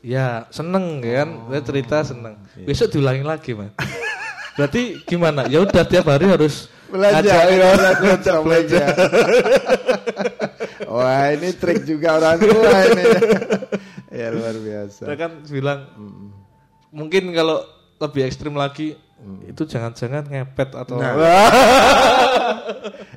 Ya, seneng kan. Saya cerita seneng. Besok diulangi lagi, Mas. Berarti gimana? Ya udah tiap hari harus Belanja, ya, belanja, belanja. Wah ini trik juga orang tua ini. ya luar biasa. Saya kan bilang mungkin kalau lebih ekstrim lagi itu jangan-jangan ngepet atau Nah.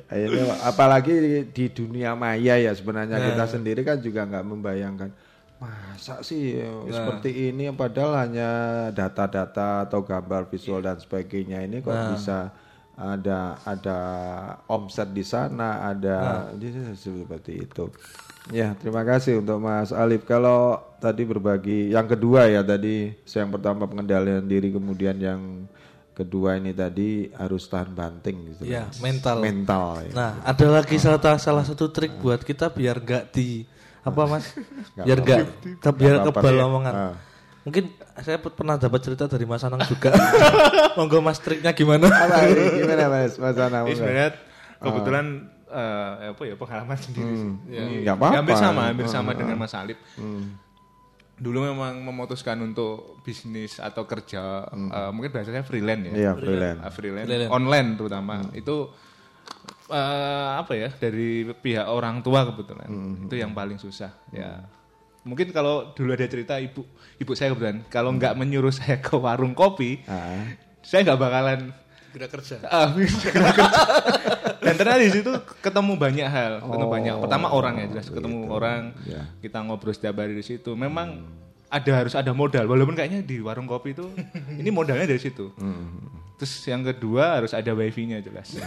Akhirnya, apalagi di dunia maya ya sebenarnya Nah. kita sendiri kan juga nggak membayangkan masa sih Nah. seperti ini padahal hanya data-data atau gambar visual dan sebagainya ini kok Nah. bisa ada ada omset di sana ada Nah. seperti itu ya terima kasih untuk Mas Alif kalau tadi berbagi yang kedua ya tadi yang pertama pengendalian diri kemudian yang kedua ini tadi harus tahan banting gitu Ya, Mas. mental. mental ya. Nah, ada lagi salah, salah satu trik buat kita biar gak di apa mas? Biar gak ke- biar kebal ya. omongan. Ah. Mungkin saya pe- pernah dapat cerita dari Mas Anang juga. Monggo Mas triknya gimana? Apa ini? Gimana Mas? Mas Anang, Ini sebenarnya Ah. kebetulan eh, apa ya pengalaman sendiri sih. Hmm, Ya, hmm, nggak apa-apa. Hampir sama, hampir sama Hmm, dengan hmm. Mas Alip. Hmm. Dulu memang memutuskan untuk bisnis atau kerja eh, mungkin bahasanya freelance ya. Hmm. Iya, freelance. Ah, freelance. Freelance. Online terutama. Itu eh, apa ya dari pihak orang tua kebetulan. Hmm, Itu yang paling susah. Ya. Mungkin kalau dulu ada cerita ibu ibu saya kebetulan kalau Hmm. nggak menyuruh saya ke warung kopi, Ah. saya nggak bakalan Gerak kerja. Ah, segera kerja. Dan ternyata di situ ketemu banyak hal, ketemu Oh, banyak. Pertama orang ya jelas ketemu orang, Ya. kita ngobrol setiap hari di situ. Memang ada harus ada modal, walaupun kayaknya di warung kopi itu ini modalnya dari situ. Hmm. Terus yang kedua harus ada wifi-nya jelas. Nah.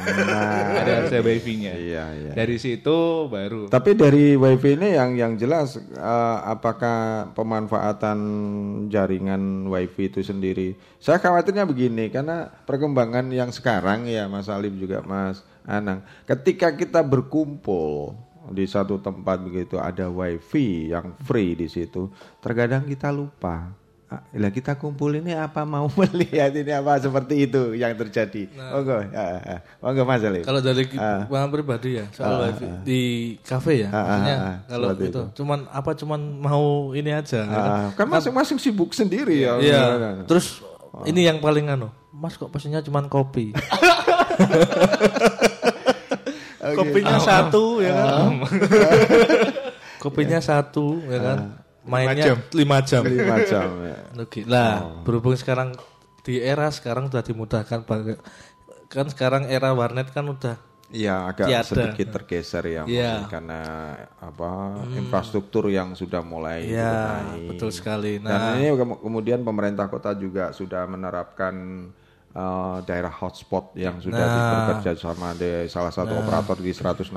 ada harus ada wifi-nya. Iya, iya. Dari situ baru. Tapi dari wifi ini yang yang jelas eh, apakah pemanfaatan jaringan wifi itu sendiri? Saya khawatirnya begini karena perkembangan yang sekarang ya Mas Alif juga Mas Anang, ketika kita berkumpul di satu tempat begitu ada wifi yang free di situ, terkadang kita lupa. Ah, lah kita kumpul ini apa mau melihat ini apa seperti itu yang terjadi. Nah. Monggo, ya, ya. monggo Mas Alif. Kalau dari pengalaman pribadi ya soal wifi ah. di kafe ya, ah, maksudnya ah, kalau itu itu. cuman apa cuman mau ini aja. Ah, kan masing-masing sibuk sendiri ya. Iya. Gimana? Terus ini yang paling anu, Mas kok pesennya cuman kopi. Kopinya satu ya kan. Kopinya satu ya kan. Mainnya jam. lima jam. Lima jam, ya. Oke. Lah, berhubung sekarang di era sekarang sudah dimudahkan pakai kan sekarang era warnet kan udah Iya agak tiada. sedikit tergeser ya mungkin karena apa Hmm. infrastruktur yang sudah mulai Iya, dibenahi. betul sekali. Dan Nah. ini ke- kemudian pemerintah kota juga sudah menerapkan uh, daerah hotspot yang sudah Nah. bekerja sama di salah satu Nah. operator di 160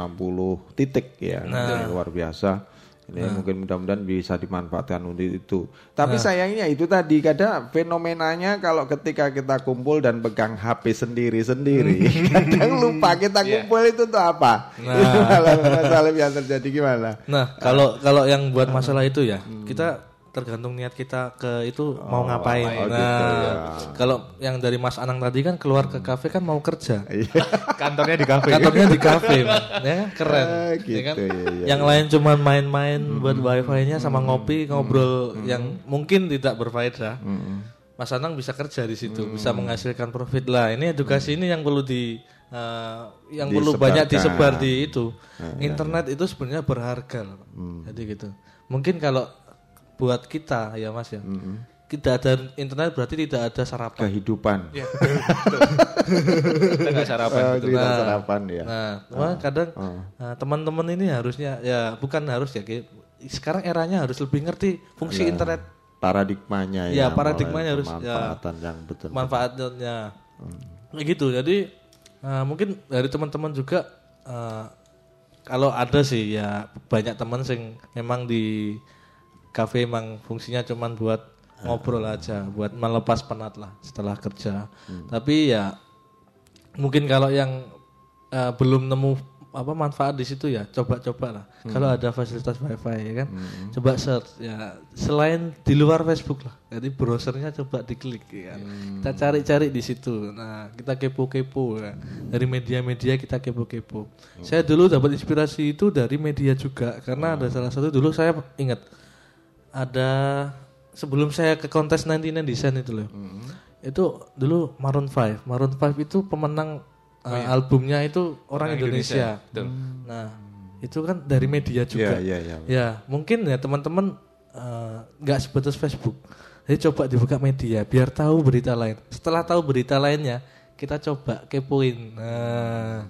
titik ya Nah. Ini luar biasa. Ini Nah. mungkin mudah-mudahan bisa dimanfaatkan untuk itu. Tapi Nah. sayangnya itu tadi kadang fenomenanya kalau ketika kita kumpul dan pegang HP sendiri-sendiri, kadang lupa kita kumpul itu untuk apa. Nah. Masalah yang terjadi gimana? Nah, kalau kalau yang buat masalah itu ya, kita tergantung niat kita ke itu mau ngapain. oh nah, gitu, ya. kalau yang dari Mas Anang tadi kan keluar ke kafe kan mau kerja. Kantornya di kafe. Kantornya di kafe, ya keren. Ah, Ya kan? gitu, iya, iya, yang iya. lain cuma main-main buat wifi-nya sama ngopi, ngobrol yang mungkin tidak berfaedah. Mas Anang bisa kerja di situ, bisa menghasilkan profit lah. Ini edukasi ini yang perlu di eh, yang perlu banyak Disebarkan. disebar di itu. Ah, iya, Internet itu sebenarnya berharga. loh. Jadi gitu. Mungkin kalau buat kita ya Mas ya. Tidak ada internet berarti tidak ada sarapan. Kehidupan. Iya. Kita nggak sarapan. Oh, betul. tidak sarapan ya. Nah, cuma kadang Ah. nah, teman-teman ini harusnya ya bukan harus ya. Sekarang eranya harus lebih ngerti fungsi Lah, internet. Paradigmanya Ya, ya. paradigmanya harus ya yang betul. manfaatnya. Kayak gitu. Jadi eh, mungkin dari teman-teman juga eh, kalau ada sih ya banyak teman sing memang di kafe emang fungsinya cuman buat ngobrol aja, buat melepas penat lah setelah kerja. Tapi ya mungkin kalau yang eh, belum nemu apa manfaat di situ ya coba-coba lah Hmm. kalau ada fasilitas wifi ya kan coba search ya selain di luar Facebook lah jadi browsernya coba diklik ya kan. Hmm. kita cari-cari di situ nah kita kepo-kepo ya. dari media-media kita kepo-kepo Hmm. saya dulu dapat inspirasi itu dari media juga karena ada salah satu dulu saya ingat ada sebelum saya ke kontes 99 design itu loh. Hmm. itu dulu Maroon 5 Maroon 5 itu pemenang Oh, uh, iya. albumnya itu orang, Orang Indonesia, Indonesia, betul. nah itu kan dari media juga. Iya, iya, iya. ya mungkin ya teman-teman uh, nggak sebatas Facebook. Jadi coba dibuka media biar tahu berita lain. Setelah tahu berita lainnya kita coba kepoin. Nah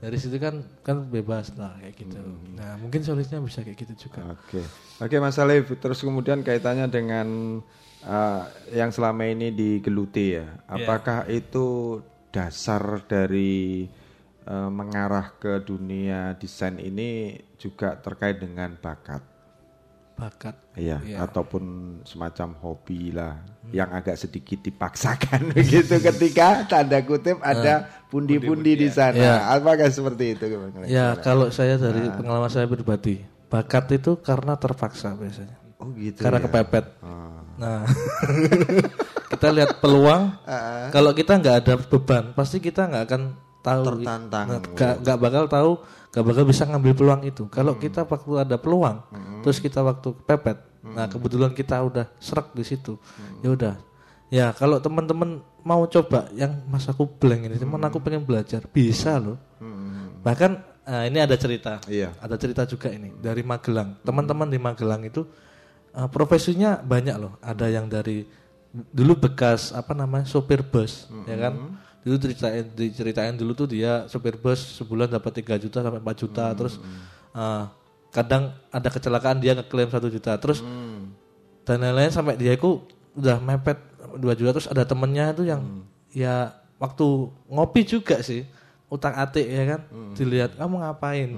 dari situ kan kan bebas lah kayak gitu nah mungkin solusinya bisa kayak gitu juga Oke, oke Mas Alif. Terus kemudian kaitannya dengan uh, yang selama ini digeluti ya. Apakah itu dasar dari uh, mengarah ke dunia desain ini juga terkait dengan bakat? Bakat Iya, Iya. ataupun semacam hobi lah yang agak sedikit dipaksakan begitu ketika tanda kutip ada pundi-pundi di sana. Iya. Apakah seperti itu? Ya kalau saya dari Nah. pengalaman saya pribadi, bakat itu karena terpaksa biasanya. Oh gitu Karena ya? kepepet. Oh. Nah, kita lihat peluang. Ah. kalau kita nggak ada beban, pasti kita nggak akan tahu. Tertantang. Nah, nggak bakal tahu, nggak bakal bisa ngambil peluang itu. Kalau Hmm. kita waktu ada peluang, terus kita waktu kepepet, nah Hmm. kebetulan kita udah serak di situ, ya udah. Ya kalau teman-teman mau coba yang mas aku blank ini, cuman aku pengen belajar, bisa loh. Bahkan eh, ini ada cerita, Hmm. Iya. ada cerita juga ini dari Magelang. Teman-teman di Magelang itu eh, profesinya banyak loh. Ada yang dari dulu bekas apa namanya sopir bus, ya kan? Dulu ceritain diceritain dulu tuh dia sopir bus sebulan dapat 3 juta sampai 4 juta, terus eh, kadang ada kecelakaan dia ngeklaim satu juta, terus dan lain-lain sampai dia itu udah mepet 2 juta. Terus ada temennya itu yang ya waktu ngopi juga sih utang atik ya kan? Dilihat kamu ngapain?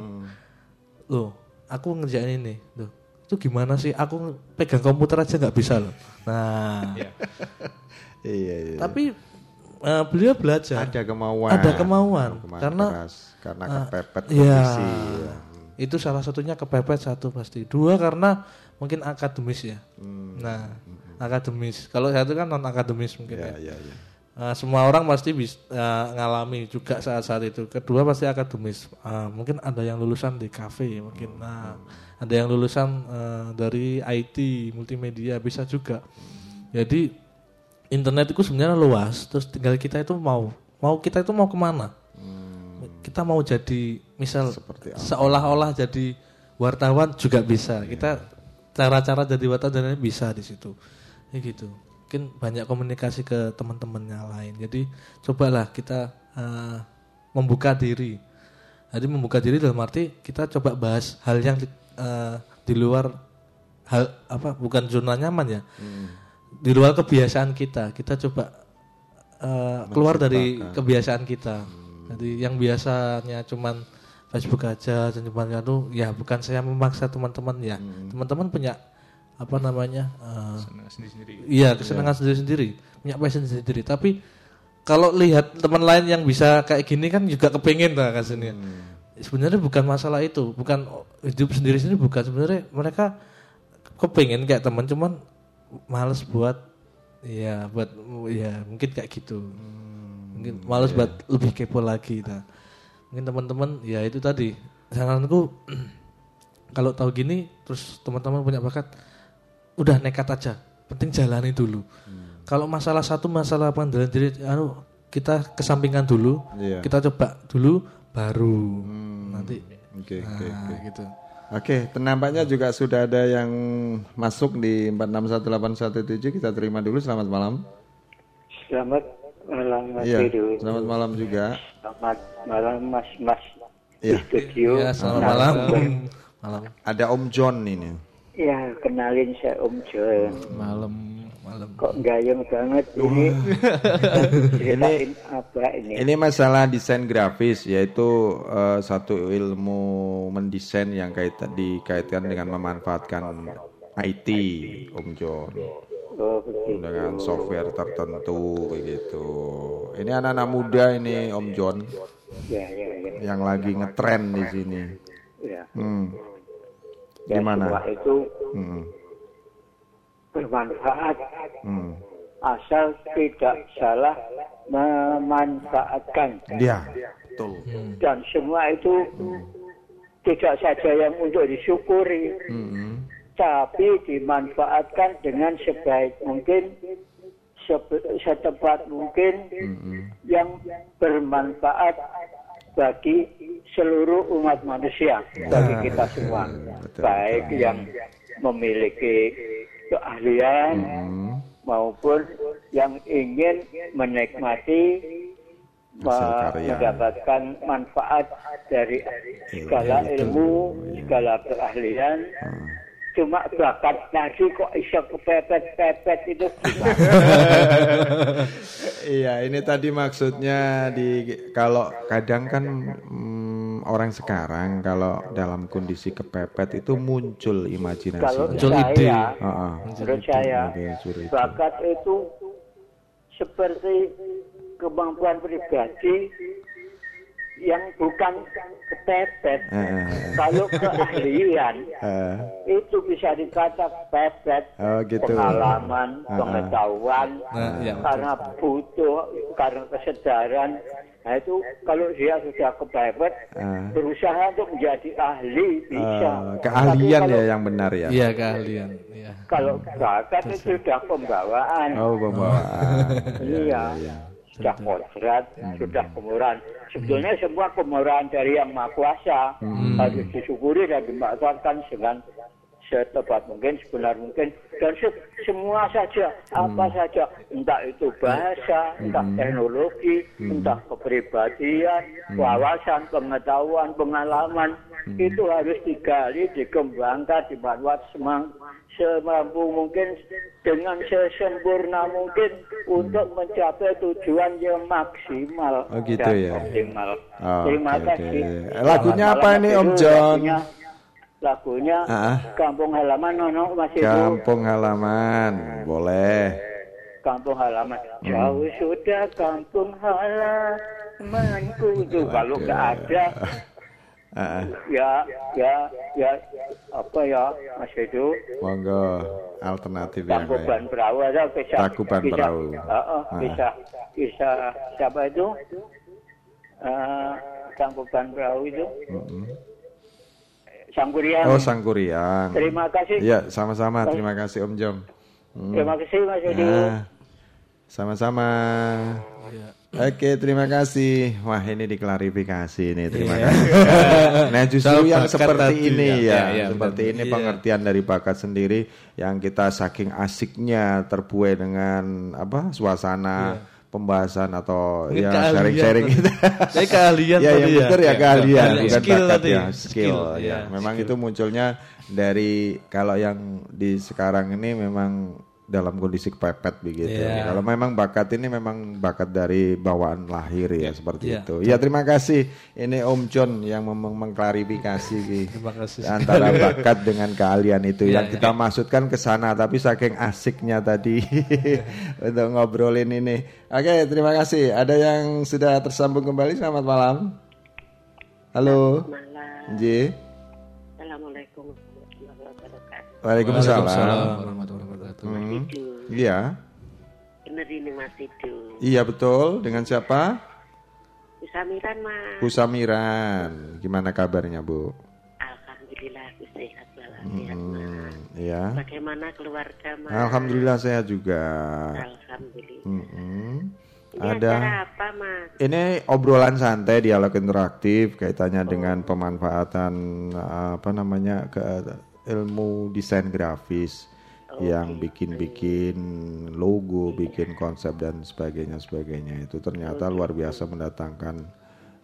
Loh aku ngerjain ini. Loh itu gimana sih? Aku pegang komputer aja nggak bisa loh. Nah. Iya, iya. tapi eh, beliau belajar. Ada kemauan. ada kemauan. Kemauan karena keras, karena eh, kepepet ya, kondisi, ya. itu salah satunya kepepet satu pasti. Dua karena mungkin akademis ya. Hmm. nah akademis. Kalau saya itu kan non akademis mungkin Ya, ya, ya, ya. Eh, semua orang pasti bisa ngalami juga saat-saat itu. Kedua pasti akademis. Eh, mungkin ada yang lulusan di kafe mungkin. Nah ada yang lulusan eh, dari IT multimedia bisa juga. Jadi internet itu sebenarnya luas. Terus tinggal kita itu mau mau kita itu mau ke mana? Kita mau jadi misal seolah-olah jadi wartawan juga bisa. Kita cara-cara jadi wartawan bisa di situ. Ya gitu. Mungkin banyak komunikasi ke teman-temannya lain. Jadi cobalah kita eh, membuka diri. Jadi membuka diri dalam arti kita coba bahas hal yang di, eh, di luar hal apa bukan zona nyaman ya di luar kebiasaan kita kita coba eh, keluar dari kebiasaan kita. Jadi yang biasanya cuman Facebook aja dan cuman itu ya bukan saya memaksa teman-teman ya. Teman-teman punya apa namanya eh, Senang sendiri-sendiri. iya kesenangan sendiri-sendiri. Punya passion sendiri tapi kalau lihat teman lain yang bisa kayak gini kan juga kepengen lah kasihnya sebenarnya bukan masalah itu. Bukan hidup sendiri sendiri bukan. Sebenarnya mereka kepengen kayak teman cuman males buat ya buat ya mungkin kayak gitu. Mungkin males buat lebih kepo lagi nah mungkin teman-teman ya itu tadi. Saranku kalau tahu gini terus teman-teman punya bakat udah nekat aja. Penting jalani dulu. Kalau masalah satu masalah pengendalian diri anu kita kesampingkan dulu Iya. kita coba dulu baru. Nanti. Oke, nah, oke, oke. gitu Oke, nampaknya juga sudah ada yang masuk di 461817. Kita terima dulu. Selamat malam. Selamat malam Mas Iya, Heru. selamat malam juga. Selamat malam Mas Mas Iya. di studio. Ya, selamat malam. Malam. Ada Om John ini. Ya, kenalin saya Om John. Malam, malam. Kok gayeng banget ini? Ceritain apa ini? Ini masalah desain grafis yaitu eh, satu ilmu mendesain yang kaitan dikaitkan dengan memanfaatkan IT, Om John. Oh, begitu. Dengan software tertentu begitu. Ini anak-anak muda ini Om John. Ya, ya, ya. yang lagi ngetren di sini. Ya. Hmm. Gimana? itu Hmm. Bermanfaat Hmm. asal tidak salah memanfaatkan. Dia. Betul. Dan semua itu tidak saja yang untuk disyukuri, Hmm. tapi dimanfaatkan dengan sebaik mungkin, setepat mungkin, yang bermanfaat bagi seluruh umat manusia, bagi kita semua, baik yang memiliki keahlian maupun yang ingin menikmati mendapatkan manfaat dari segala ilmu, segala keahlian. Cuma bakat tadi kok bisa kepepet-pepet itu? Iya, ini tadi maksudnya di kalau kadang kan mm, orang sekarang kalau dalam kondisi kepepet itu muncul imajinasi. Kalau saya, menurut saya, bakat itu seperti kemampuan pribadi yang bukan kepepet. Kalau keahlian itu bisa dikata pepet, Oh, gitu. pengalaman, ah. pengetahuan, iya, karena butuh, karena kesedaran. Nah itu kalau dia sudah kepepet, Ah. berusaha untuk menjadi ahli bisa. Eh, keahlian ya kalau- yang benar ya. Iya keahlian. Iya. Kalau bakat itu sudah pembawaan. Oh, pembawaan. Iya. Sudah kodrat, sudah kemurahan. Sebetulnya semua kemurahan dari yang Maha Kuasa Hmm. harus disyukuri dan dimanfaatkan dengan setepat mungkin, sebenar mungkin, dan se- semua saja, apa Hmm. saja, entah itu bahasa, entah teknologi, Hmm. entah kepribadian, wawasan, pengetahuan, pengalaman, Hmm. itu harus digali, dikembangkan, dimanfaat semang semampu mungkin dengan sesempurna mungkin untuk mencapai tujuan yang maksimal Oh, gitu dan ya. optimal. Oh, Terima oke, kasih. oke. Lagunya Selamat apa ini, Om. John? Lagunya, lagunya Ah. Kampung Halaman Nono Mas Edo. Kampung halaman, boleh. Kampung halaman. Hmm. Jauh sudah kampung halamanku itu kalau nggak ada Ya ya ya apa ya Mas Edo monggo alternatif yang Tangkuban lain. Perahu ada bisa Tangkuban bisa, Perahu. uh, uh, bisa bisa siapa itu uh, Tangkuban Perahu itu Mm-mm. Sangguriang Oh, Sangkuriang. Terima kasih. Iya, sama-sama. Terima kasih Om Jom. Hmm. Terima kasih Mas Edo. Nah, sama-sama. Oke, terima kasih. Wah, ini diklarifikasi nih. Terima Iya. kasih. nah, justru Soal yang seperti ini ya. ya, Ya, ya, seperti benar. ini Iya. pengertian dari bakat sendiri yang kita saking asiknya terbuai dengan apa suasana pembahasan atau Mungkin ya sharing-sharing gitu. Jadi keahlian ya, tadi yang ya. benar ya Ya, keahlian, keahlian. bukan Skill bakat tadi. ya, Skill, skill. ya. ya, Memang skill. itu munculnya dari kalau yang di sekarang ini memang dalam kondisi kepepet begitu. Iya. Kalau memang bakat ini memang bakat dari bawaan lahir ya seperti Iya. itu. Ya terima kasih. Ini Om John yang mem- mengklarifikasi. Terima kasih. antara bakat dengan keahlian itu Iya, yang iya. kita maksudkan ke sana tapi saking asiknya tadi untuk ngobrolin ini. Oke, terima kasih. Ada yang sudah tersambung kembali. Selamat malam. Halo. Malam. Ji. Assalamualaikum warahmatullahi wabarakatuh. Waalaikumsalam. warahmatullahi wabarakatuh. Hmm. Iya. Bener ini Mas Idu. Iya betul. Dengan siapa? Usamiran Mas. Bu Samiran. Gimana kabarnya, Bu? Alhamdulillah aku sehat walafiat. Hmm, iya. Bagaimana keluarga Mas? Alhamdulillah saya juga. Alhamdulillah. Mm-mm. Ini Ada apa Mas? Ini obrolan santai, dialog interaktif kaitannya dengan pemanfaatan apa namanya ke ilmu desain grafis yang bikin-bikin logo, bikin konsep dan sebagainya sebagainya itu ternyata luar biasa mendatangkan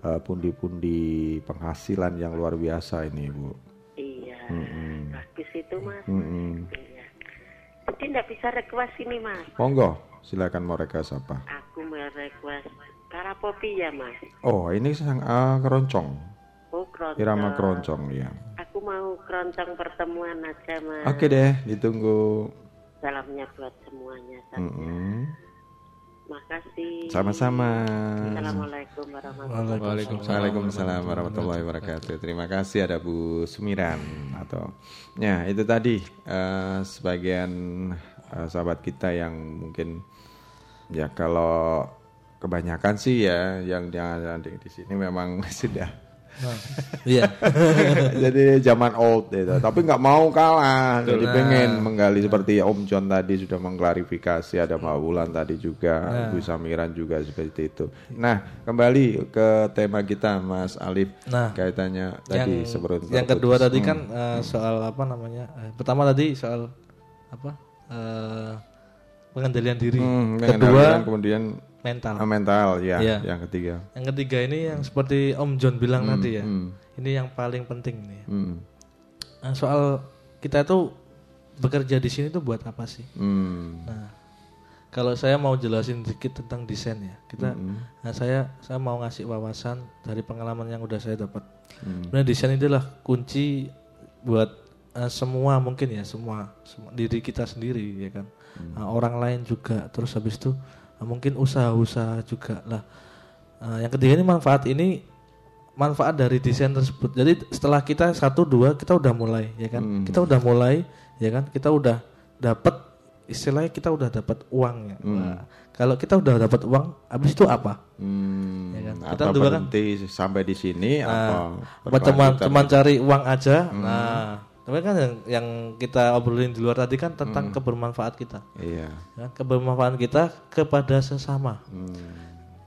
eh, pundi-pundi penghasilan yang luar biasa ini, Bu. Iya. Mm-mm. Bagus itu Mas. Mm-mm. Iya. Jadi nggak bisa request ini Mas. Monggo, silakan mau request apa? Aku mau request karapopi ya Mas. Oh, ini sang ah, keroncong. Oh keroncong. Irama keroncong ya. Aku mau keroncong pertemuan aja Mas. Oke deh, ditunggu. Salamnya buat semuanya. Mm-mm. Makasih. Sama-sama. Assalamualaikum warahmatullahi wabarakatuh. Waalaikumsalam warahmatullahi wabarakatuh. Terima kasih ada Bu Sumiran atau ya itu tadi eh, sebagian eh, sahabat kita yang mungkin ya kalau kebanyakan sih ya yang yang di, di sini memang sudah Iya. Jadi zaman old itu, tapi nggak mau kalah. Jadi Nah. pengen menggali seperti Om John tadi sudah mengklarifikasi, ada Mbak Wulan tadi juga, Nah. Bu Samiran juga seperti itu. Nah, kembali ke tema kita, Mas Alif. Nah, kaitannya tadi yang, sebelum yang kedua tadi Hmm. kan eh, soal apa namanya? eh, pertama tadi soal apa? eh, pengendalian diri. Hmm, kedua kemudian mental. ah, mental, ya, Iya. yang ketiga. Yang ketiga ini yang seperti Om John bilang Hmm, tadi ya. hmm. Ini yang paling penting nih. Hmm. Nah, soal kita tuh bekerja di sini tuh buat apa sih? Hmm. Nah, kalau saya mau jelasin sedikit tentang desain ya, kita, Hmm. nah saya saya mau ngasih wawasan dari pengalaman yang udah saya dapat. Hmm. Sebenarnya desain itulah kunci buat eh, semua mungkin ya semua, semua diri kita sendiri ya kan, Hmm. Nah, orang lain juga. Terus habis itu mungkin usaha-usaha juga lah. Eh, yang ketiga ini manfaat ini manfaat dari desain tersebut. Jadi setelah kita satu dua kita udah mulai ya kan, Hmm. kita udah mulai ya kan, kita udah dapat istilahnya kita udah dapat uang ya. Hmm. Nah, kalau kita udah dapat uang, habis itu apa? Hmm. Ya kan? Kita Atau kan berhenti sampai di sini Nah, apa berkelanjutan? cuman cari uang aja. Hmm. Nah, tapi kan yang, yang kita obrolin di luar tadi kan tentang Hmm. kebermanfaat kita. Iya. Ya, kebermanfaatan kita kepada sesama. Hmm.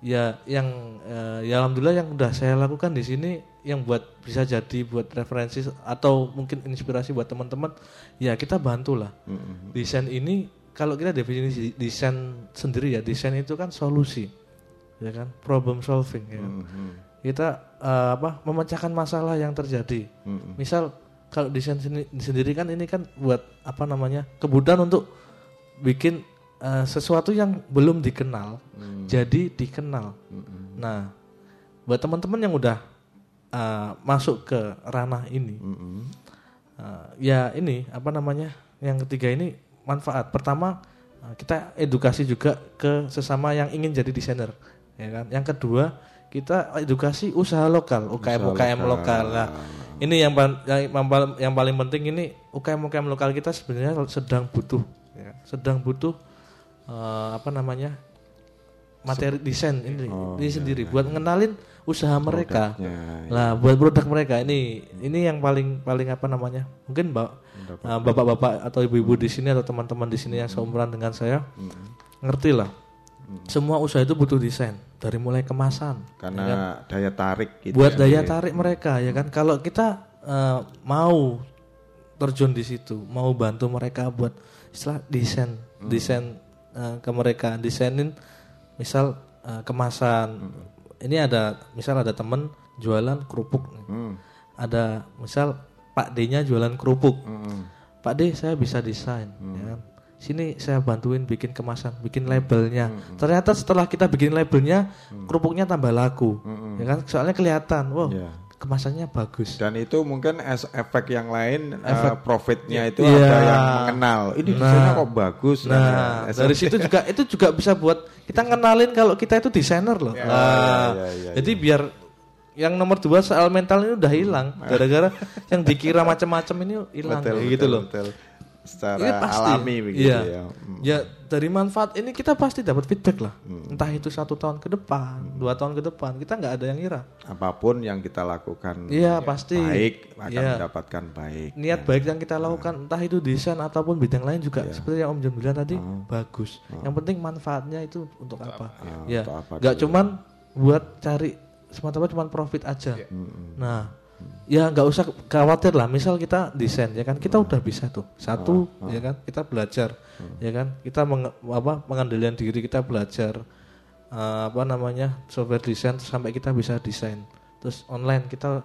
Ya, yang eh, ya alhamdulillah yang udah saya lakukan di sini yang buat bisa jadi buat referensi atau mungkin inspirasi buat teman-teman, ya kita bantulah. Hmm. Desain ini kalau kita definisi desain sendiri ya, desain itu kan solusi. Ya kan? Problem solving ya kan. Hmm. Kita eh, apa? memecahkan masalah yang terjadi. Hmm. Misal kalau desain seni- sendiri kan ini kan buat apa namanya? kebutuhan untuk bikin eh, sesuatu yang belum dikenal Hmm. jadi dikenal. Hmm. Nah, buat teman-teman yang udah eh, masuk ke ranah ini, Hmm. eh, ya ini apa namanya? Yang ketiga ini manfaat. Pertama kita edukasi juga ke sesama yang ingin jadi desainer, ya kan? Yang kedua kita edukasi usaha lokal, UKM UKM lokal. Nah, ini yang, yang yang paling- yang paling penting ini UKM UKM lokal kita sebenarnya sedang butuh, ya, sedang butuh eh, apa namanya materi desain ini, ini sendiri buat ngenalin usaha mereka. Lah buat produk mereka ini ini yang paling paling apa namanya mungkin mbak eh, bapak-bapak atau ibu-ibu di sini atau teman-teman di sini yang seumuran dengan saya ngerti lah. Semua usaha itu butuh desain dari mulai kemasan ya kan? Karena daya tarik gitu buat ya, daya Bi. tarik mereka ya kan kalau kita eh, mau terjun di situ mau bantu mereka buat istilah desain Hmm. desain eh, ke mereka desainin misal eh, kemasan ini ada misal ada temen jualan kerupuk. Hmm. ada misal Pak D-nya jualan kerupuk Hmm. Pak D saya bisa desain ya kan sini saya bantuin bikin kemasan bikin labelnya Hmm. ternyata setelah kita bikin labelnya kerupuknya tambah laku Hmm. ya kan soalnya kelihatan wow Iya. kemasannya bagus Dan itu mungkin es- efek yang lain eh, Efek- profitnya itu Iya. ada yang mengenal. Ini desainnya kok bagus. Nah, Dan, dari situ juga itu juga bisa buat kita ngenalin kalau kita itu desainer loh. Ya, Nah, ya, ya, jadi biar yang nomor dua soal mental ini udah hilang gara-gara yang dikira macam-macam ini hilang Betul, gitu betul, loh. betul. Secara Ini pasti. alami begitu Iya. ya. Hmm. Ya dari manfaat ini kita pasti dapat feedback lah. Entah itu satu tahun ke depan, dua tahun ke depan, kita nggak ada yang ngira. Apa pun yang kita lakukan Iya pasti. baik akan Iya. mendapatkan baik. Niat baik yang kita lakukan, entah itu desain ataupun bidang lain juga Iya. seperti yang Om Jom bilang tadi bagus. Yang penting manfaatnya itu untuk apa? Ya, untuk apa nggak dulu. cuman buat cari semata-mata cuman profit aja. Iya. Hmm. Nah, ya nggak usah khawatir lah. Misal kita desain ya kan, kita udah bisa tuh. Satu Ah, ya kan, kita belajar ya kan, kita menge- apa pengendalian diri kita belajar eh, apa namanya software desain sampai kita bisa desain. Terus online kita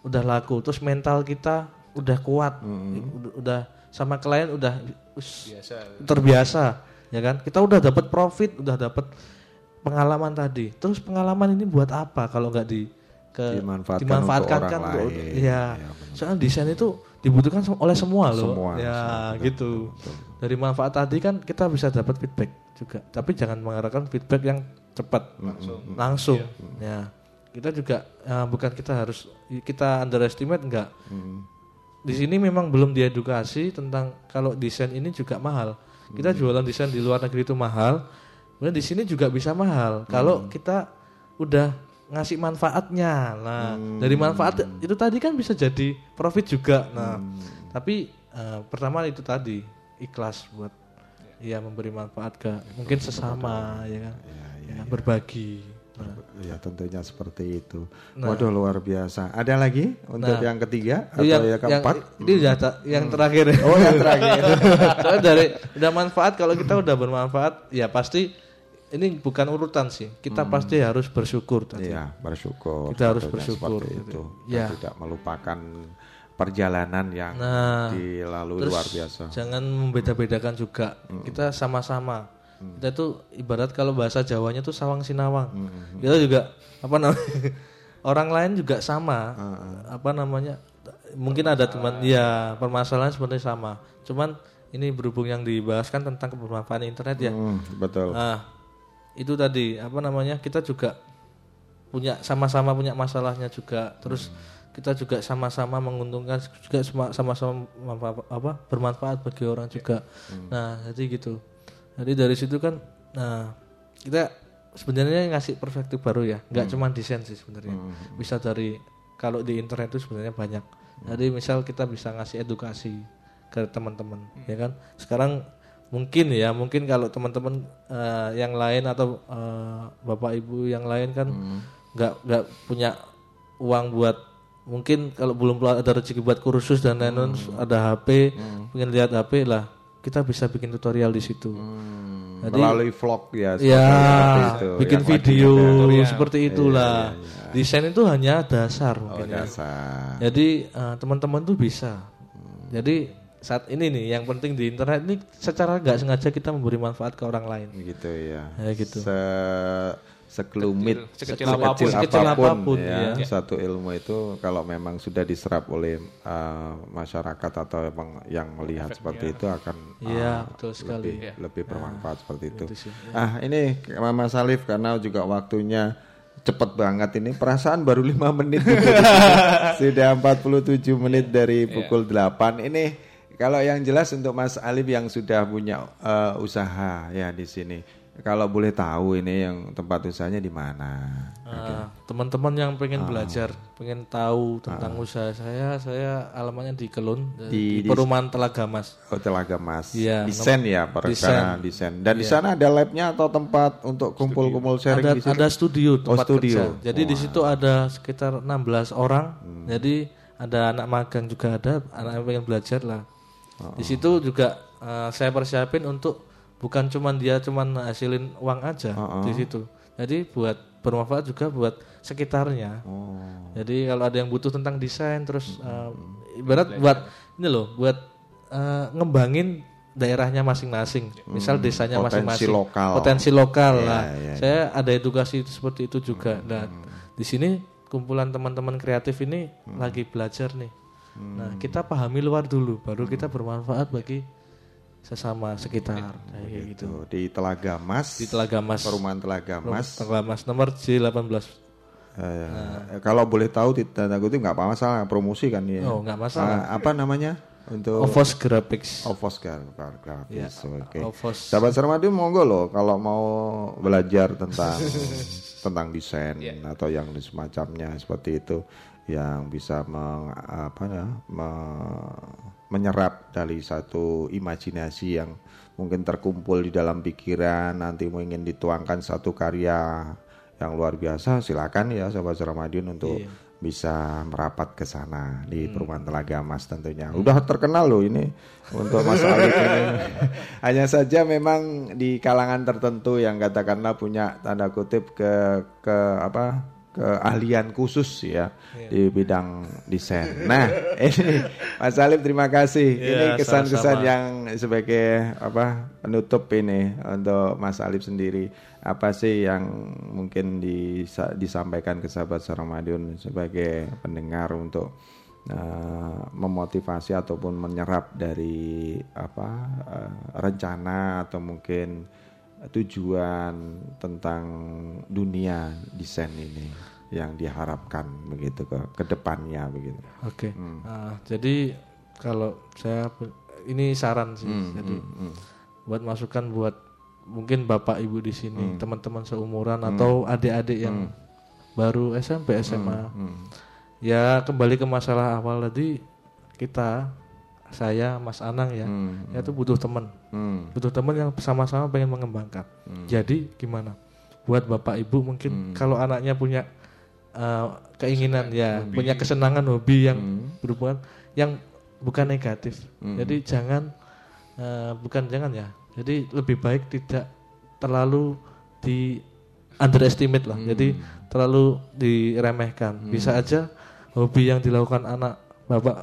udah laku, terus mental kita udah kuat, udah, udah sama klien udah us- terbiasa ya kan. Kita udah dapat profit, udah dapat pengalaman tadi. Terus pengalaman ini buat apa kalau nggak di ke Dimanfaatkan dimanfaatkan untuk kan orang untuk- lain. ya. Soalnya desain itu dibutuhkan oleh semua loh. Semua, ya semua, betul, gitu. Dari manfaat tadi kan kita bisa dapat feedback juga. Tapi jangan mengharapkan feedback yang cepat Langsung. langsung. Iya. Ya. Kita juga eh, bukan kita harus kita underestimate enggak. Di sini memang belum diedukasi tentang kalau desain ini juga mahal. Kita jualan desain di luar negeri itu mahal. Kemudian di sini juga bisa mahal kalau kita udah ngasih manfaatnya. Nah, dari manfaat itu tadi kan bisa jadi profit juga. Nah, tapi eh, pertama itu tadi ikhlas buat ya memberi manfaat ke mungkin sesama ya kan. Ya, berbagi. Nah, Ya tentunya seperti itu. Nah. Waduh luar biasa. Ada lagi untuk Nah, yang ketiga atau yang- yang keempat? yang- ini udah ta- yang terakhir. Oh yang terakhir. Soalnya dari udah manfaat kalau kita udah bermanfaat ya pasti ini bukan urutan sih. Kita pasti harus bersyukur tadi. Iya bersyukur. Kita harus bersyukur seperti gitu. itu. Ya. Tidak melupakan perjalanan yang Nah, dilalui terus luar biasa. Jangan membeda-bedakan juga. Kita sama-sama. Kita tuh ibarat kalau bahasa Jawanya tuh sawang sinawang. Kita juga apa namanya? Orang lain juga sama. Apa namanya? Mungkin ada teman ya permasalahan sebenarnya sama. Cuman ini berhubung yang dibahas kan tentang kebermanfaatan internet ya. Hmm, betul. Nah, itu tadi apa namanya? Kita juga punya sama-sama punya masalahnya juga. Terus kita juga sama-sama menguntungkan juga sama- sama-sama apa bermanfaat bagi orang juga. Nah, jadi gitu. Jadi dari situ kan nah kita sebenarnya ngasih perspektif baru ya. nggak cuma desain sih sebenarnya. Bisa dari kalau di internet itu sebenarnya banyak. Jadi misal kita bisa ngasih edukasi ke teman-teman, ya kan? Sekarang mungkin ya, mungkin kalau teman-teman eh, yang lain atau eh, bapak ibu yang lain kan nggak nggak punya uang buat mungkin kalau belum ada rezeki buat kursus dan lain-lain ada HP pengen lihat HP lah kita bisa bikin tutorial di situ. Jadi- Melalui vlog ya, ya itu, bikin yang lagi video seperti itulah. Iya, iya. desain itu hanya dasar mungkin ya. dasar. jadi eh, teman-teman tuh bisa. Jadi saat ini nih yang penting di internet ini secara nggak sengaja kita memberi manfaat ke orang lain gitu ya. Ya, gitu. Se sekelumit, Sekecil sekecil apa pun. Sekecil apa pun, ya, ya. Satu ilmu itu kalau memang sudah diserap oleh uh, masyarakat atau emang yang melihat seperti itu akan Iya, uh, betul sekali. lebih, Iya. lebih bermanfaat seperti itu. Itu sih, ya. Ah ini Mama Salif karena juga waktunya cepet banget ini perasaan baru lima menit sudah 47 menit dari pukul 8 ini kalau yang jelas untuk Mas Alif yang sudah punya eh, usaha ya di sini kalau boleh tahu ini yang tempat usahanya di mana Nah, teman-teman yang pengen Ah. belajar, pengen tahu tentang usaha saya, saya alamatnya di Kelun Di- di, di- Perumahan Telaga Mas. Oh Telaga Mas Iya, desain ya perkara desain. dan di Iya. sana ada labnya atau tempat untuk kumpul-kumpul sharing ada di situ? ada studio oh, tempat studio kerja. Jadi di situ ada sekitar 16 orang. Hmm. Jadi ada anak magang juga ada, anak yang pengen belajar lah. Di situ juga eh, saya persiapin untuk bukan cuman dia cuman hasilin uang aja Oh, oh. di situ. Jadi buat bermanfaat juga buat sekitarnya. Oh. Jadi kalau ada yang butuh tentang desain terus Hmm. eh, ibarat buat ini loh, buat eh, ngembangin daerahnya masing-masing. Misal Hmm, desanya potensi masing-masing. lokal. Potensi lokal Iya, lah. iya, Hmm, Saya ada edukasi itu seperti itu juga. Nah, di sini kumpulan teman-teman kreatif ini Hmm. lagi belajar nih. Nah, kita pahami luar dulu, baru kita bermanfaat bagi sesama sekitar kayak gitu. Tuh, di Telaga Mas Di Telaga Mas. perumahan Telaga Mas Telaga Mas nomor J18. Eh, kalau boleh tahu tanda kutip nggak apa masalah promosi kan ya. Oh, nggak masalah. Ah, apa namanya untuk Ovos Graphics. Ovos Graphics. Ya, Oke. Ovos. Sahabat Sermadi monggo loh kalau mau belajar tentang tentang desain atau yang semacamnya seperti itu yang bisa meng, apa ya, me- menyerap dari satu imajinasi yang mungkin terkumpul di dalam pikiran nanti mau ingin dituangkan satu karya yang luar biasa silakan ya sahabat Ramadion untuk Iya. bisa merapat ke sana di perumahan Telaga Mas tentunya. Udah terkenal loh ini untuk Mas Alif ini. Hanya saja memang di kalangan tertentu yang katakanlah punya tanda kutip ke ke apa keahlian khusus ya di bidang desain. Nah, ini Mas Alif terima kasih. Ya, ini kesan-kesan yang sebagai apa penutup ini untuk Mas Alif sendiri. Apa sih yang mungkin disa- disampaikan ke sahabat Ramadan sebagai pendengar untuk eh, memotivasi ataupun menyerap dari apa eh, rencana atau mungkin tujuan tentang dunia desain ini yang diharapkan begitu ke ke depannya begitu. Oke. Hmm. Nah, jadi kalau saya ini saran sih. Hmm, jadi hmm, hmm. buat masukan buat mungkin bapak ibu di sini, Hmm. teman-teman seumuran Hmm. atau adik-adik yang Hmm. baru SMP SMA. Hmm, hmm. Ya kembali ke masalah awal tadi kita saya Mas Anang ya, Hmm, ya itu butuh teman, Hmm. butuh teman yang sama-sama pengen mengembangkan. Hmm. Jadi gimana? Buat bapak ibu mungkin kalau anaknya punya uh, keinginan ya, hobi. punya kesenangan hobi yang Hmm. berhubungan yang bukan negatif. Hmm. Jadi jangan uh, bukan jangan ya. Jadi lebih baik tidak terlalu di underestimate lah. Hmm. Jadi terlalu diremehkan. Bisa aja hobi yang dilakukan anak bapak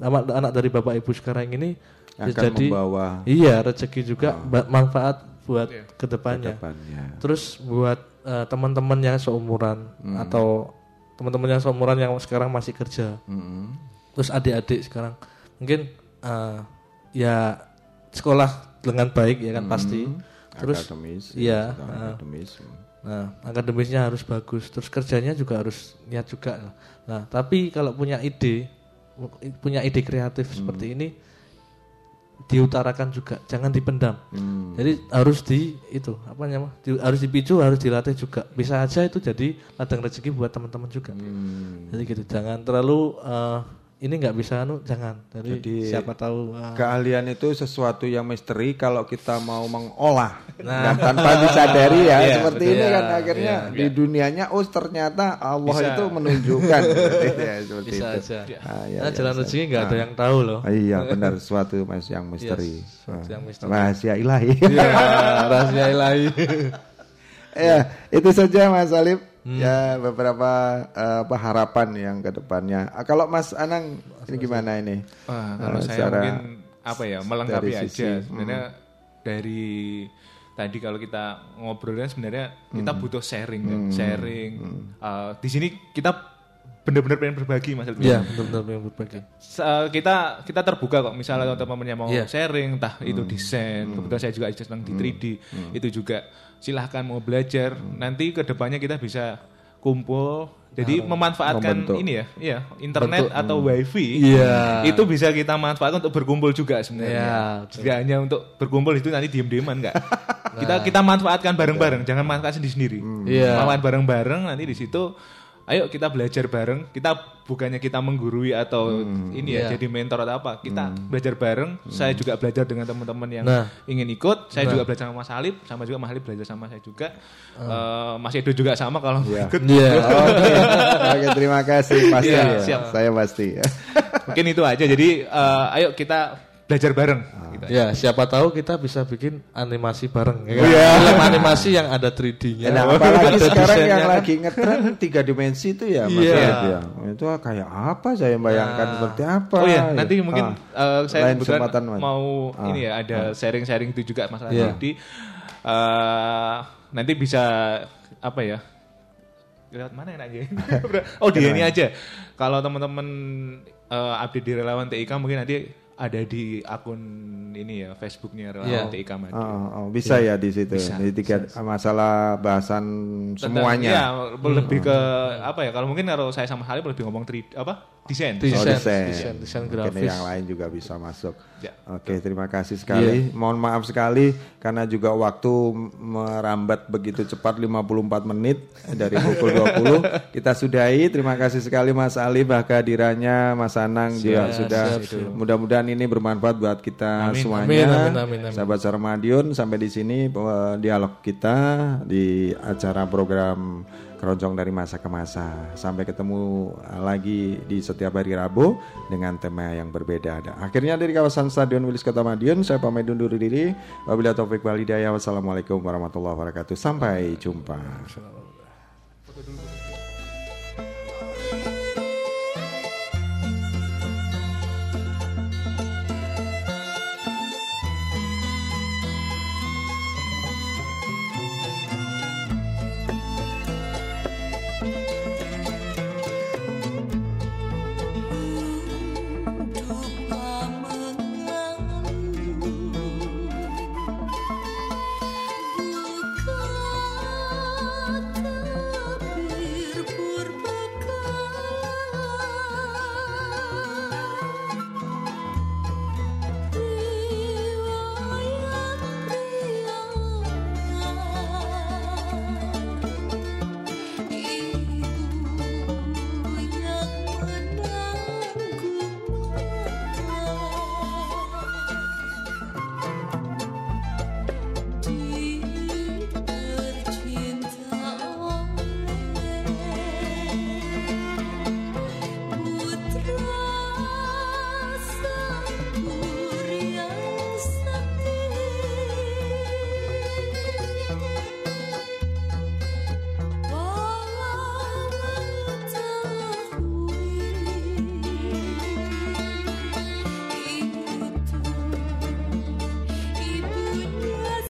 anak, anak dari bapak ibu sekarang ini Akan jadi membawa- iya rezeki juga ba- manfaat buat Iya. ke depannya. Ke depannya. Terus buat uh, teman-teman yang seumuran Hmm. atau teman-teman yang seumuran yang sekarang masih kerja. Hmm. Terus adik-adik sekarang mungkin uh, ya sekolah dengan baik ya kan Hmm. pasti. Terus Akademis, iya, ya, uh, akademis. Nah, akademisnya harus bagus. Terus kerjanya juga harus niat juga. Nah, tapi kalau punya ide, punya ide kreatif seperti ini diutarakan juga, jangan dipendam. Hmm. Jadi harus di itu apa namanya? di- harus dipicu, harus dilatih juga. Bisa aja itu jadi ladang rezeki buat teman-teman juga. Hmm. Jadi gitu, jangan terlalu eh, ini nggak bisa anu, jangan. Jadi, Jadi siapa tahu ah, keahlian itu sesuatu yang misteri kalau kita mau mengolah Nah. dan tanpa disadari ya Iya, seperti ini kan Iya, akhirnya iya. di dunianya oh ternyata Allah Bisa. itu menunjukkan ya, seperti Bisa itu. aja. Ah, iya, Nah, iya, jalan bisa. rezeki nggak ada Ah. yang tahu loh. Ah, Iya benar sesuatu mas yang misteri. Yes, Ah, yang misteri. Rahasia ilahi. Iya, rahasia ilahi. ya itu saja Mas Alif. Hmm. Ya beberapa eh, apa harapan yang ke depannya. Ah, kalau Mas Anang ini gimana ini? Wah, kalau Eh, saya mungkin apa ya melengkapi dari aja sisi, sebenarnya hmm. dari tadi kalau kita ngobrolnya sebenarnya kita Hmm. butuh sharing kan, Hmm. sharing Uh, di sini kita benar-benar pengen berbagi mas. Iya, benar-benar pengen berbagi. Se- uh, kita kita terbuka kok. Misalnya teman-temannya mau Iya. sharing entah itu desain. Kebetulan saya juga senang di 3D itu juga silahkan mau belajar. Nanti ke depannya kita bisa kumpul. Jadi Nah, memanfaatkan membentuk. ini ya iya internet Bentuk. atau wifi. Iya. itu bisa kita manfaatkan untuk berkumpul juga sebenarnya. Iya, tidak hanya untuk berkumpul itu nanti diem-dieman enggak kita kita manfaatkan bareng-bareng jangan manfaatkan sendiri-sendiri. Iya. manfaatkan bareng-bareng nanti di situ ayo kita belajar bareng kita bukannya kita menggurui atau ini ya Iya. jadi mentor atau apa kita belajar bareng saya juga belajar dengan teman-teman yang Nah. ingin ikut saya Nah. juga belajar sama Mas Alip sama juga Mas Alip belajar sama saya juga Eh, Mas Edo juga sama kalau Iya. ikut Iya. Oke, Oke, terima kasih pasti. Iya, ya. siap. Saya pasti. mungkin itu aja jadi eh, ayo kita belajar bareng gitu aja. Ya, siapa tahu kita bisa bikin animasi bareng ya kan? Iya. Film animasi yang ada 3D-nya. Nah, apalagi Ada sekarang desainnya yang kan. lagi ngetren tiga dimensi itu ya, Mas Iya. Ya. Itu kayak apa saya bayangkan Nah. seperti apa? Oh ya, ya. nanti mungkin Ah. eh, saya kebetulan kesempatan, mau Ah. ini ya ada sharing-sharing itu juga masalah Iya. Jadi eh, nanti bisa apa ya? Lewat mana enaknya? oh di ini aja. Kalau teman-teman eh, update di relawan TIK mungkin nanti ada di akun ini ya Facebooknya relawan Iya. TIK Madiun. Oh, oh, bisa ya di situ. Bisa, Di tiga masalah bahasan semuanya. Iya, lebih ke apa ya? Kalau mungkin kalau saya sama Halil lebih ngomong 3 apa? Desain. Oh, Desain, desain. desain, desain Mungkin grafis. yang lain juga bisa masuk. Ya. Oke, terima kasih sekali. Mohon maaf sekali karena juga waktu merambat begitu cepat 54 menit dari pukul 20. Kita sudahi. Terima kasih sekali Mas Ali kehadirannya, Mas Anang juga Siap, sudah. siap, siap. Mudah-mudahan ini bermanfaat buat kita Amin. semuanya. Amin, amin, amin, amin. Sahabat Sarmadion, sampai di sini eh, dialog kita di acara program Keroncong dari Masa ke Masa. Sampai ketemu lagi di setiap hari Rabu dengan tema yang berbeda. Dan akhirnya dari kawasan Stadion Wilis Kota Madiun, saya pamit undur diri. Wabillahi taufik wal hidayah. Wassalamualaikum warahmatullahi wabarakatuh. Sampai jumpa.